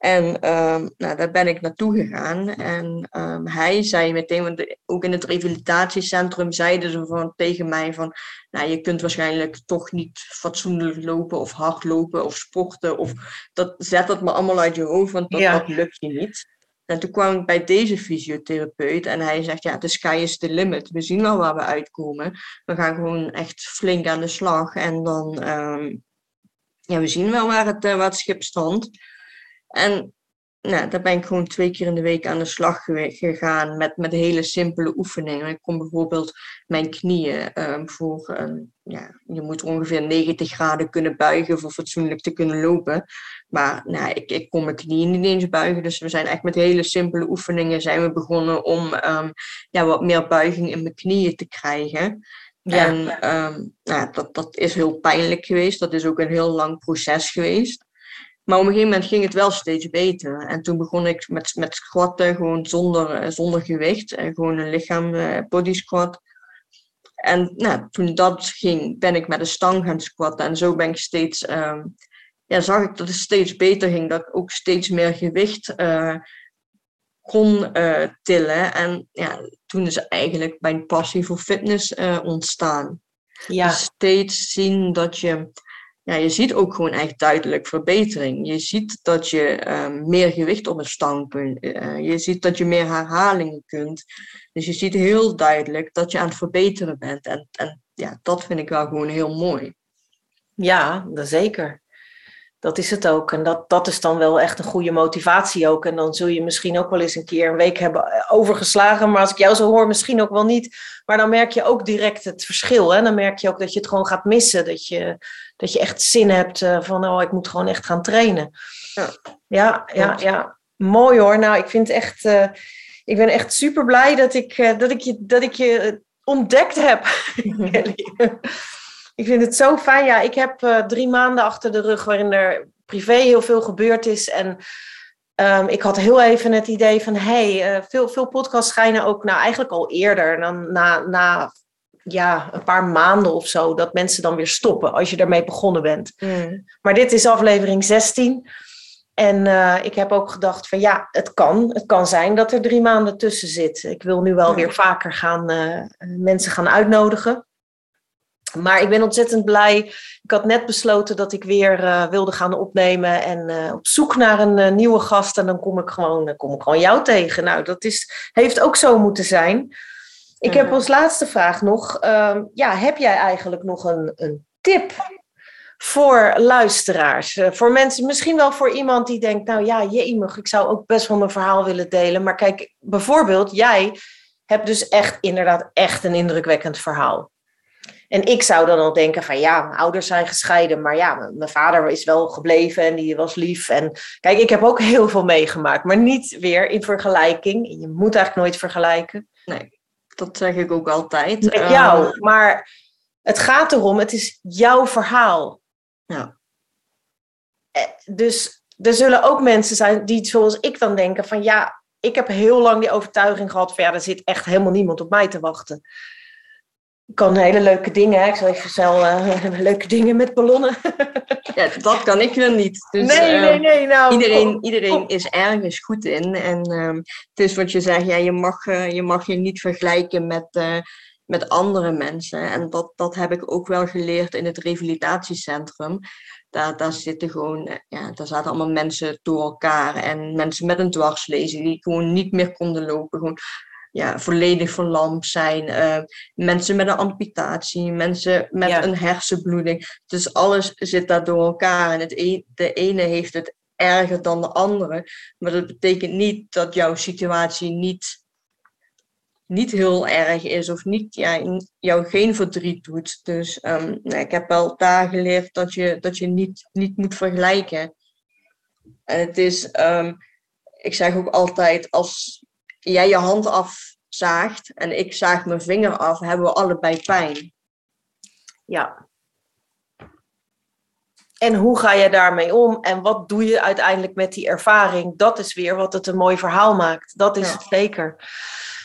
En um, nou, daar ben ik naartoe gegaan. En um, hij zei meteen, want ook in het revalidatiecentrum zeiden ze van, tegen mij van, nou, je kunt waarschijnlijk toch niet fatsoenlijk lopen of hardlopen of sporten. Of dat, zet dat maar allemaal uit je hoofd, want dat, Ja. dat lukt je niet. En toen kwam ik bij deze fysiotherapeut en hij zegt, ja, de sky is the limit. We zien wel waar we uitkomen. We gaan gewoon echt flink aan de slag. En dan, um, ja, we zien wel waar het, uh, waar het schip strandt. En nou, daar ben ik gewoon twee keer in de week aan de slag gegaan met, met hele simpele oefeningen. Ik kon bijvoorbeeld mijn knieën um, voor, um, ja, je moet ongeveer 90 graden kunnen buigen voor fatsoenlijk te kunnen lopen. Maar nou, ik, ik kon mijn knieën niet eens buigen, dus we zijn echt met hele simpele oefeningen zijn we begonnen om um, ja, wat meer buiging in mijn knieën te krijgen. Ja. En nou, dat, dat is heel pijnlijk geweest, dat is ook een heel lang proces geweest. Maar op een gegeven moment ging het wel steeds beter. En toen begon ik met, met squatten, gewoon zonder, zonder gewicht. En gewoon een lichaam, uh, body squat. En nou, toen dat ging, ben ik met een stang gaan squatten. En zo ben ik steeds, um, ja, zag ik dat het steeds beter ging. Dat ik ook steeds meer gewicht uh, kon uh, tillen. En ja, toen is eigenlijk mijn passie voor fitness ontstaan. Ja. Dus steeds zien dat je ja, je ziet ook gewoon echt duidelijk verbetering. Je ziet dat je uh, meer gewicht op een stang kunt. Uh, je ziet dat je meer herhalingen kunt. Dus je ziet heel duidelijk dat je aan het verbeteren bent. En, en ja, dat vind ik wel gewoon heel mooi. Ja, dat zeker. Dat is het ook. En dat, dat is dan wel echt een goede motivatie ook. En dan zul je misschien ook wel eens een keer een week hebben overgeslagen. Maar als ik jou zo hoor, misschien ook wel niet. Maar dan merk je ook direct het verschil. Hè? Dan merk je ook dat je het gewoon gaat missen. Dat je, dat je echt zin hebt van, oh, ik moet gewoon echt gaan trainen. Ja, ja, ja. ja. Mooi hoor. Nou, ik vind echt... Uh, ik ben echt super blij dat ik, uh, dat ik je, dat ik je ontdekt heb. Ik vind het zo fijn. Ja, ik heb uh, drie maanden achter de rug waarin er privé heel veel gebeurd is. En um, ik had heel even het idee van, hey, uh, veel, veel podcasts schijnen ook, nou eigenlijk al eerder, dan na, na ja, een paar maanden of zo, dat mensen dan weer stoppen als je daarmee begonnen bent. Mm. Maar dit is aflevering 16. En uh, ik heb ook gedacht van ja, het kan. Het kan zijn dat er drie maanden tussen zit. Ik wil nu wel Ja. weer vaker gaan, mensen gaan uitnodigen. Maar ik ben ontzettend blij. Ik had net besloten dat ik weer uh, wilde gaan opnemen en uh, op zoek naar een uh, nieuwe gast. En dan kom ik gewoon, dan kom ik gewoon jou tegen. Nou, dat is, heeft ook zo moeten zijn. Ik heb als laatste vraag nog. ja, heb jij eigenlijk nog een, een tip voor luisteraars? voor mensen, misschien wel voor iemand die denkt, nou ja, jemig, ik zou ook best wel mijn verhaal willen delen. Maar kijk, bijvoorbeeld, jij hebt dus echt inderdaad echt een indrukwekkend verhaal. En ik zou dan al denken van ja, mijn ouders zijn gescheiden, maar ja, mijn vader is wel gebleven en die was lief. En kijk, ik heb ook heel veel meegemaakt, maar niet weer in vergelijking. Je moet eigenlijk nooit vergelijken. Nee, dat zeg ik ook altijd. Met jou, uh, maar het gaat erom, het is jouw verhaal. Ja. Dus er zullen ook mensen zijn die zoals ik dan denken van ja, ik heb heel lang die overtuiging gehad van ja, er zit echt helemaal niemand op mij te wachten. Ik kan hele leuke dingen, ik zal even zelf uh, leuke dingen met ballonnen. ja, dat kan ik wel niet. Dus, nee, nee, ehm, nee. Nou, iedereen, iedereen is ergens goed in. En uh, het is wat je zegt, ja, je, mag, uh, je mag je niet vergelijken met, uh, met andere mensen. En dat, dat heb ik ook wel geleerd in het revalidatiecentrum. Daar, daar zitten gewoon, eh, ja, daar zaten allemaal mensen door elkaar. En mensen met een dwarslezen die gewoon niet meer konden lopen. Gewoon ja, volledig verlamd zijn. Uh, mensen met een amputatie, mensen met ja. een hersenbloeding. Dus alles zit daar door elkaar. En het een, de ene heeft het erger dan de andere. Maar dat betekent niet dat jouw situatie niet niet heel erg is of niet, ja, jou geen verdriet doet. Dus um, nou, ik heb wel daar geleerd dat je, dat je niet, niet moet vergelijken. En het is, um, ik zeg ook altijd, als jij je hand afzaagt en ik zaag mijn vinger af, hebben we allebei pijn. Ja. En hoe ga je daarmee om? En wat doe je uiteindelijk met die ervaring? Dat is weer wat het een mooi verhaal maakt. Dat is ja. het zeker.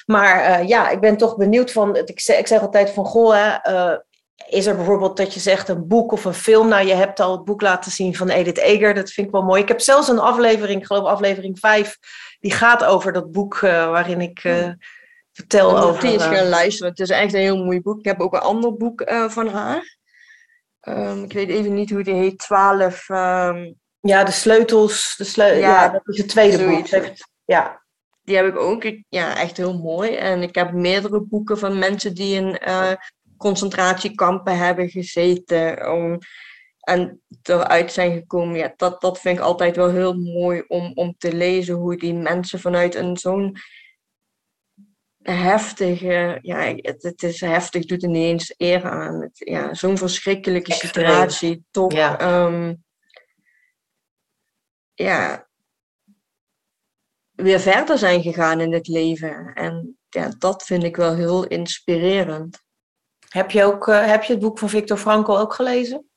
Maar uh, ja, ik ben toch benieuwd van. Ik zeg, ik zeg altijd van goh, hè, uh, is er bijvoorbeeld dat je zegt een boek of een film? Nou, je hebt al het boek laten zien van Edith Eger. Dat vind ik wel mooi. Ik heb zelfs een aflevering, ik geloof aflevering 5, die gaat over dat boek uh, waarin ik vertel Dan over. Die eens gaan luisteren. Het is echt een heel mooi boek. Ik heb ook een ander boek van haar. Um, ik weet even niet hoe die heet. 12. Um... Ja, de sleutels. De sleu ja, ja, dat is het tweede zoiets. boek. Ja, die heb ik ook. Ja, echt heel mooi. En ik heb meerdere boeken van mensen die in uh, concentratiekampen hebben gezeten. Om, en eruit zijn gekomen. Ja, dat, dat vind ik altijd wel heel mooi om, om te lezen. Hoe die mensen vanuit een zo'n heftige, ja, het, het, is heftig, doet er niet eens eer aan. Het, ja, zo'n verschrikkelijke situatie. Toch, ja. Um, ja, weer verder zijn gegaan in het leven. En ja, dat vind ik wel heel inspirerend. Heb je, ook, uh, heb je het boek van Victor Frankl ook gelezen?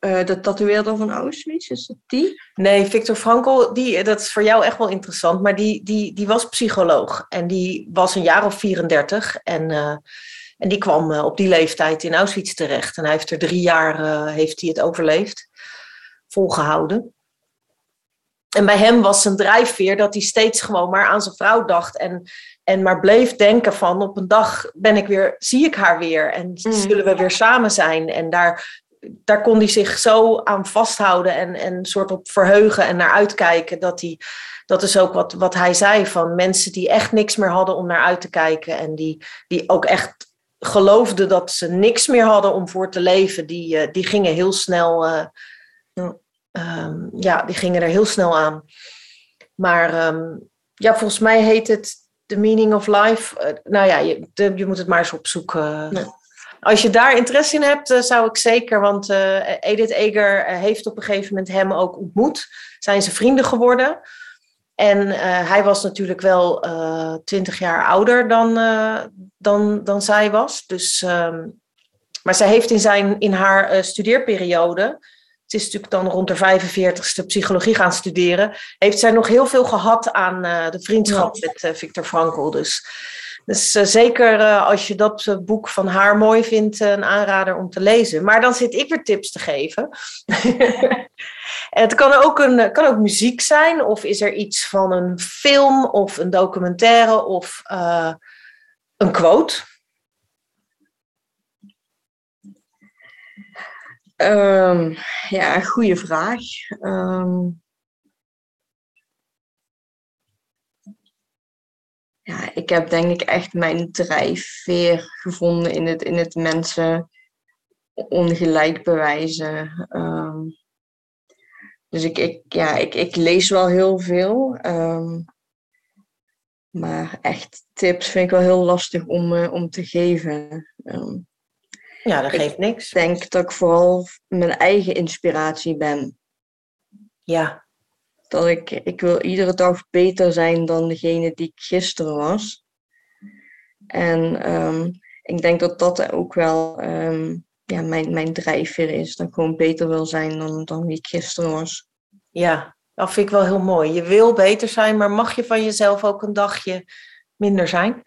Uh, de tatoeëerder van Auschwitz, is het die? Nee, Victor Frankl, die, dat is voor jou echt wel interessant, maar die, die, die was psycholoog. En die was een jaar of 34 en, uh, en die kwam op die leeftijd in Auschwitz terecht. En hij heeft er drie jaar heeft hij het overleefd, volgehouden. En bij hem was zijn drijfveer dat hij steeds gewoon maar aan zijn vrouw dacht. En, en maar bleef denken van op een dag ben ik weer, zie ik haar weer. En Mm. zullen we weer samen zijn. En daar, daar kon hij zich zo aan vasthouden en, en soort op verheugen en naar uitkijken. Dat, hij, dat is ook wat, wat hij zei van mensen die echt niks meer hadden om naar uit te kijken. En die, die ook echt geloofden dat ze niks meer hadden om voor te leven. Die, uh, die gingen heel snel... Uh, Um, ja, die gingen er heel snel aan. Maar um, ja, volgens mij heet het The Meaning of Life. Uh, nou ja, je, de, je, moet het maar eens opzoeken. Nee. Als je daar interesse in hebt, uh, zou ik zeker, want uh, Edith Eger heeft op een gegeven moment hem ook ontmoet. Zijn ze vrienden geworden. En hij was natuurlijk wel twintig jaar ouder dan, dan, dan zij was. Dus, um, maar zij heeft in, zijn, in haar studeerperiode het is natuurlijk dan rond de 45ste psychologie gaan studeren, heeft zij nog heel veel gehad aan de vriendschap ja. met Victor Frankl. Dus, dus uh, zeker als je dat boek van haar mooi vindt, een aanrader om te lezen. Maar dan zit ik weer tips te geven. het kan ook, een, kan ook muziek zijn, of is er iets van een film of een documentaire of een quote. Um, ja, goede vraag. Um, ja, ik heb denk ik echt mijn drijfveer gevonden in het, in het mensen ongelijk bewijzen. Um, dus ik, ik, ja, ik, ik lees wel heel veel. maar echt tips vind ik wel heel lastig om, uh, om te geven. Ja, dat geeft ik niks. Ik denk dat ik vooral mijn eigen inspiratie ben. Ja. Dat ik, ik wil iedere dag beter zijn dan degene die ik gisteren was. En um, ik denk dat dat ook wel um, ja, mijn, mijn drijfveer is. Dat ik gewoon beter wil zijn dan, dan wie ik gisteren was. Ja, Dat vind ik wel heel mooi. Je wil beter zijn, maar mag je van jezelf ook een dagje minder zijn?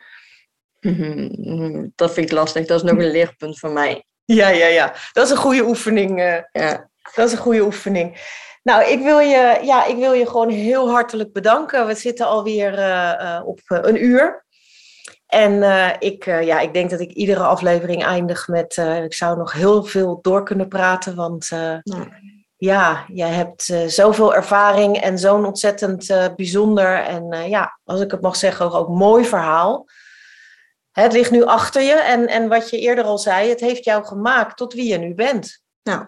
Dat vind ik lastig. Dat is nog een leerpunt voor mij. Ja, ja, ja. Dat is een goede oefening. eh. Ja. Dat is een goede oefening. Nou, ik wil je, ja, ik wil je gewoon heel hartelijk bedanken. We zitten alweer eh, op eh, een uur. En ik, ja, ik denk dat ik iedere aflevering eindig met... ik zou nog heel veel door kunnen praten, want... Ja. ja, jij hebt zoveel ervaring en zo'n ontzettend bijzonder en ja, als ik het mag zeggen, ook, ook mooi verhaal. Het ligt nu achter je en, en wat je eerder al zei, het heeft jou gemaakt tot wie je nu bent. Nou.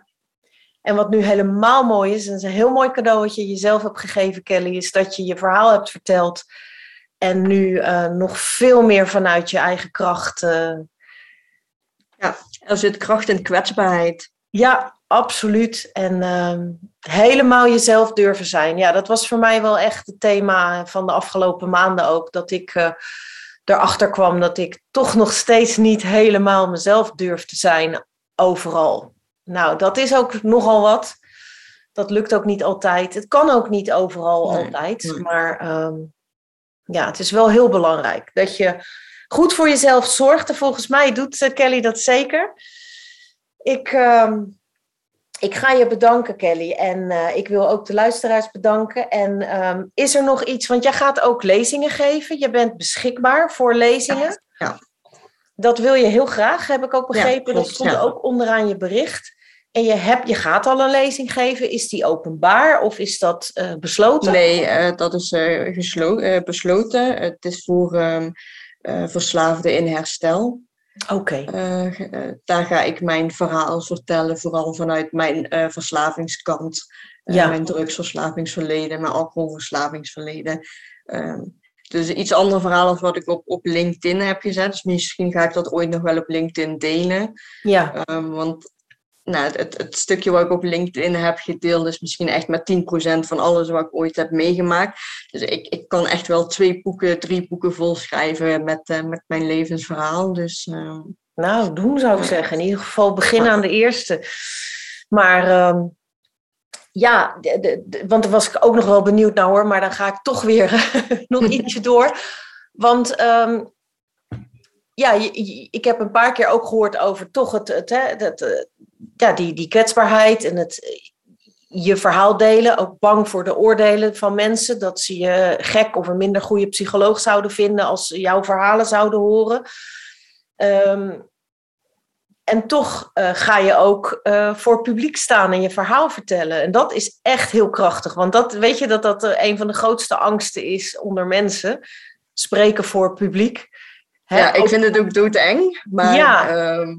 En wat nu helemaal mooi is, en is een heel mooi cadeau wat je jezelf hebt gegeven, Kelly, is dat je je verhaal hebt verteld en nu eh, nog veel meer vanuit je eigen kracht. eh, Er zit kracht in kwetsbaarheid. Ja, absoluut. En ehm, helemaal jezelf durven zijn. Ja, dat was voor mij wel echt het thema van de afgelopen maanden ook. Dat ik eh, erachter kwam dat ik toch nog steeds niet helemaal mezelf durf te zijn overal. Nou, dat is ook nogal wat. Dat lukt ook niet altijd. Het kan ook niet overal Nee, altijd. nee. Maar ehm, ja, het is wel heel belangrijk dat je goed voor jezelf zorgt. En volgens mij doet eh, Kelly dat zeker. Ik, ehm, ik ga je bedanken, Kelly. En eh, ik wil ook de luisteraars bedanken. En ehm, is er nog iets, want jij gaat ook lezingen geven. Je bent beschikbaar voor lezingen. ja. Dat wil je heel graag, heb ik ook begrepen. dat stond ja. ook onderaan je bericht. En je, hebt, je gaat al een lezing geven. Is die openbaar of is dat eh, besloten? Nee, eh, dat is eh, besloten. Het is voor ehm eh, verslaafden in herstel. Oké, daar ga ik mijn verhaal vertellen, vooral vanuit mijn verslavingskant. Ja. Mijn drugsverslavingsverleden, mijn alcoholverslavingsverleden. Ehm, dus een iets ander verhaal als wat ik op, op LinkedIn heb gezet. Dus misschien ga ik dat ooit nog wel op LinkedIn delen. ja. Ehm, want nou, het, het, stukje wat ik op LinkedIn heb gedeeld is misschien echt maar 10% van alles wat ik ooit heb meegemaakt. Dus ik, ik kan echt wel twee boeken, drie boeken volschrijven met, eh, met mijn levensverhaal. Dus ehm, Nou, doen zou ik zeggen. In ieder geval beginnen aan de eerste. Maar ehm, ja, want daar was ik ook nog wel benieuwd naar hoor. Maar dan ga ik toch weer nog ietsje door. Want ehm, ja, ik heb een paar keer ook gehoord over toch het, het, eh, ja, die, die kwetsbaarheid en het eh, je verhaal delen. Ook bang voor de oordelen van mensen. Dat ze je gek of een minder goede psycholoog zouden vinden als ze jouw verhalen zouden horen. Ehm, en toch eh, ga je ook eh, voor publiek staan en je verhaal vertellen. En dat is echt heel krachtig. Want dat, weet je dat dat eh, een van de grootste angsten is onder mensen. Spreken voor publiek. Hè, ja, ik vind het ook doodeng. Maar Ja. ehm,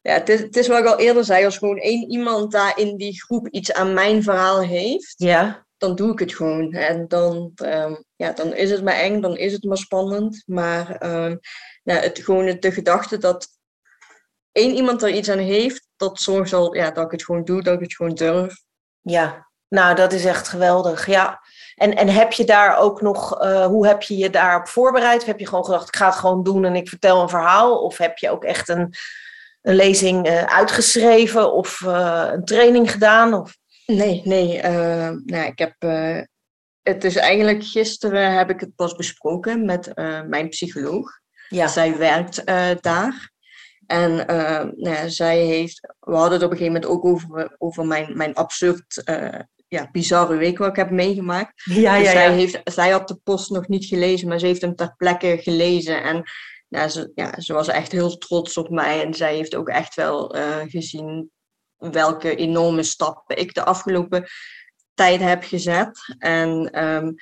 ja, het, is, het is wat ik al eerder zei. Als gewoon één iemand daar in die groep iets aan mijn verhaal heeft, ja, dan doe ik het gewoon. En dan, ehm, ja, dan is het maar eng, dan is het maar spannend. Maar ja, het, gewoon de gedachte dat één iemand er iets aan heeft, dat zorgt al ja, dat ik het gewoon doe, dat ik het gewoon durf. ja. Nou, dat is echt geweldig. Ja. En, en heb je daar ook nog, eh, hoe heb je je daarop voorbereid? Of heb je gewoon gedacht, ik ga het gewoon doen en ik vertel een verhaal? Of heb je ook echt een, een lezing eh, uitgeschreven of eh, een training gedaan? Of... Nee, nee. eh, nou, ik heb, eh, het is eigenlijk gisteren heb ik het pas besproken met eh, mijn psycholoog. Ja, Zij werkt eh, daar. En eh, nou ja, zij heeft, we hadden het op een gegeven moment ook over, over mijn, mijn absurd, eh, ja, bizarre week wat ik heb meegemaakt. ja, Dus ja. zij, ja. heeft, zij had de post nog niet gelezen, maar ze heeft hem ter plekke gelezen. En ja, ze, ja, ze was echt heel trots op mij. En zij heeft ook echt wel eh, gezien welke enorme stappen ik de afgelopen tijd heb gezet. En ehm,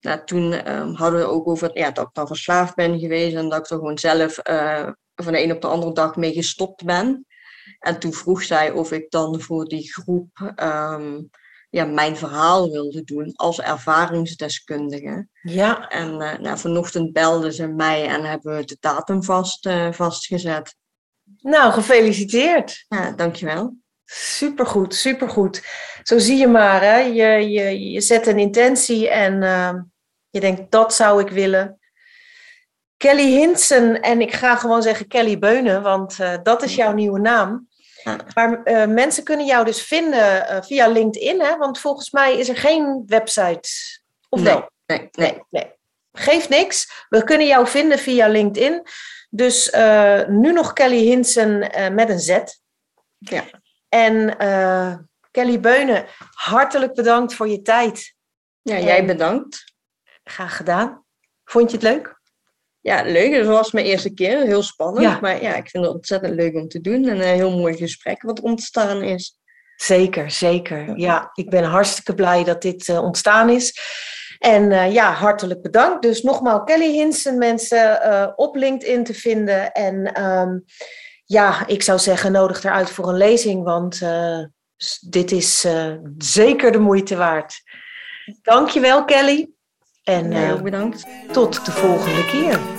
nou, toen ehm, hadden we ook over ja, dat ik dan verslaafd ben geweest en dat ik er gewoon zelf eh, van de een op de andere dag mee gestopt ben. En toen vroeg zij of ik dan voor die groep ehm, ja, mijn verhaal wilde doen als ervaringsdeskundige. ja. En eh, nou, vanochtend belden ze mij en hebben we de datum vast, eh, vastgezet. Nou, gefeliciteerd. Ja, dankjewel. Supergoed, supergoed. Zo zie je maar, hè? Je, je, je zet een intentie en ehm, je denkt, dat zou ik willen. Kelly Hinsen, en ik ga gewoon zeggen Kelly Beunen, want eh, dat is jouw nieuwe naam. Maar mensen kunnen jou dus vinden via LinkedIn, hè? want volgens mij is er geen website. Of nee, wel? Nee, nee. nee. Geeft niks. We kunnen jou vinden via LinkedIn. Dus nu nog Kelly Hinsen met een Z. Ja. En Kelly Beunen, hartelijk bedankt voor je tijd. Ja, jij bedankt. Graag gedaan. Vond je het leuk? Ja, leuk. Het was mijn eerste keer. Heel spannend. Maar ja, ik vind het ontzettend leuk om te doen. En een heel mooi gesprek wat ontstaan is. Zeker, zeker. Ja, ik ben hartstikke blij dat dit uh, ontstaan is. En uh, ja, hartelijk bedankt. Dus nogmaals, Kelly Hinsen, mensen uh, op LinkedIn te vinden. En um, ja, ik zou zeggen, nodig eruit voor een lezing. Want dit is zeker de moeite waard. Dankjewel, Kelly. En ja, heel bedankt. tot de volgende keer.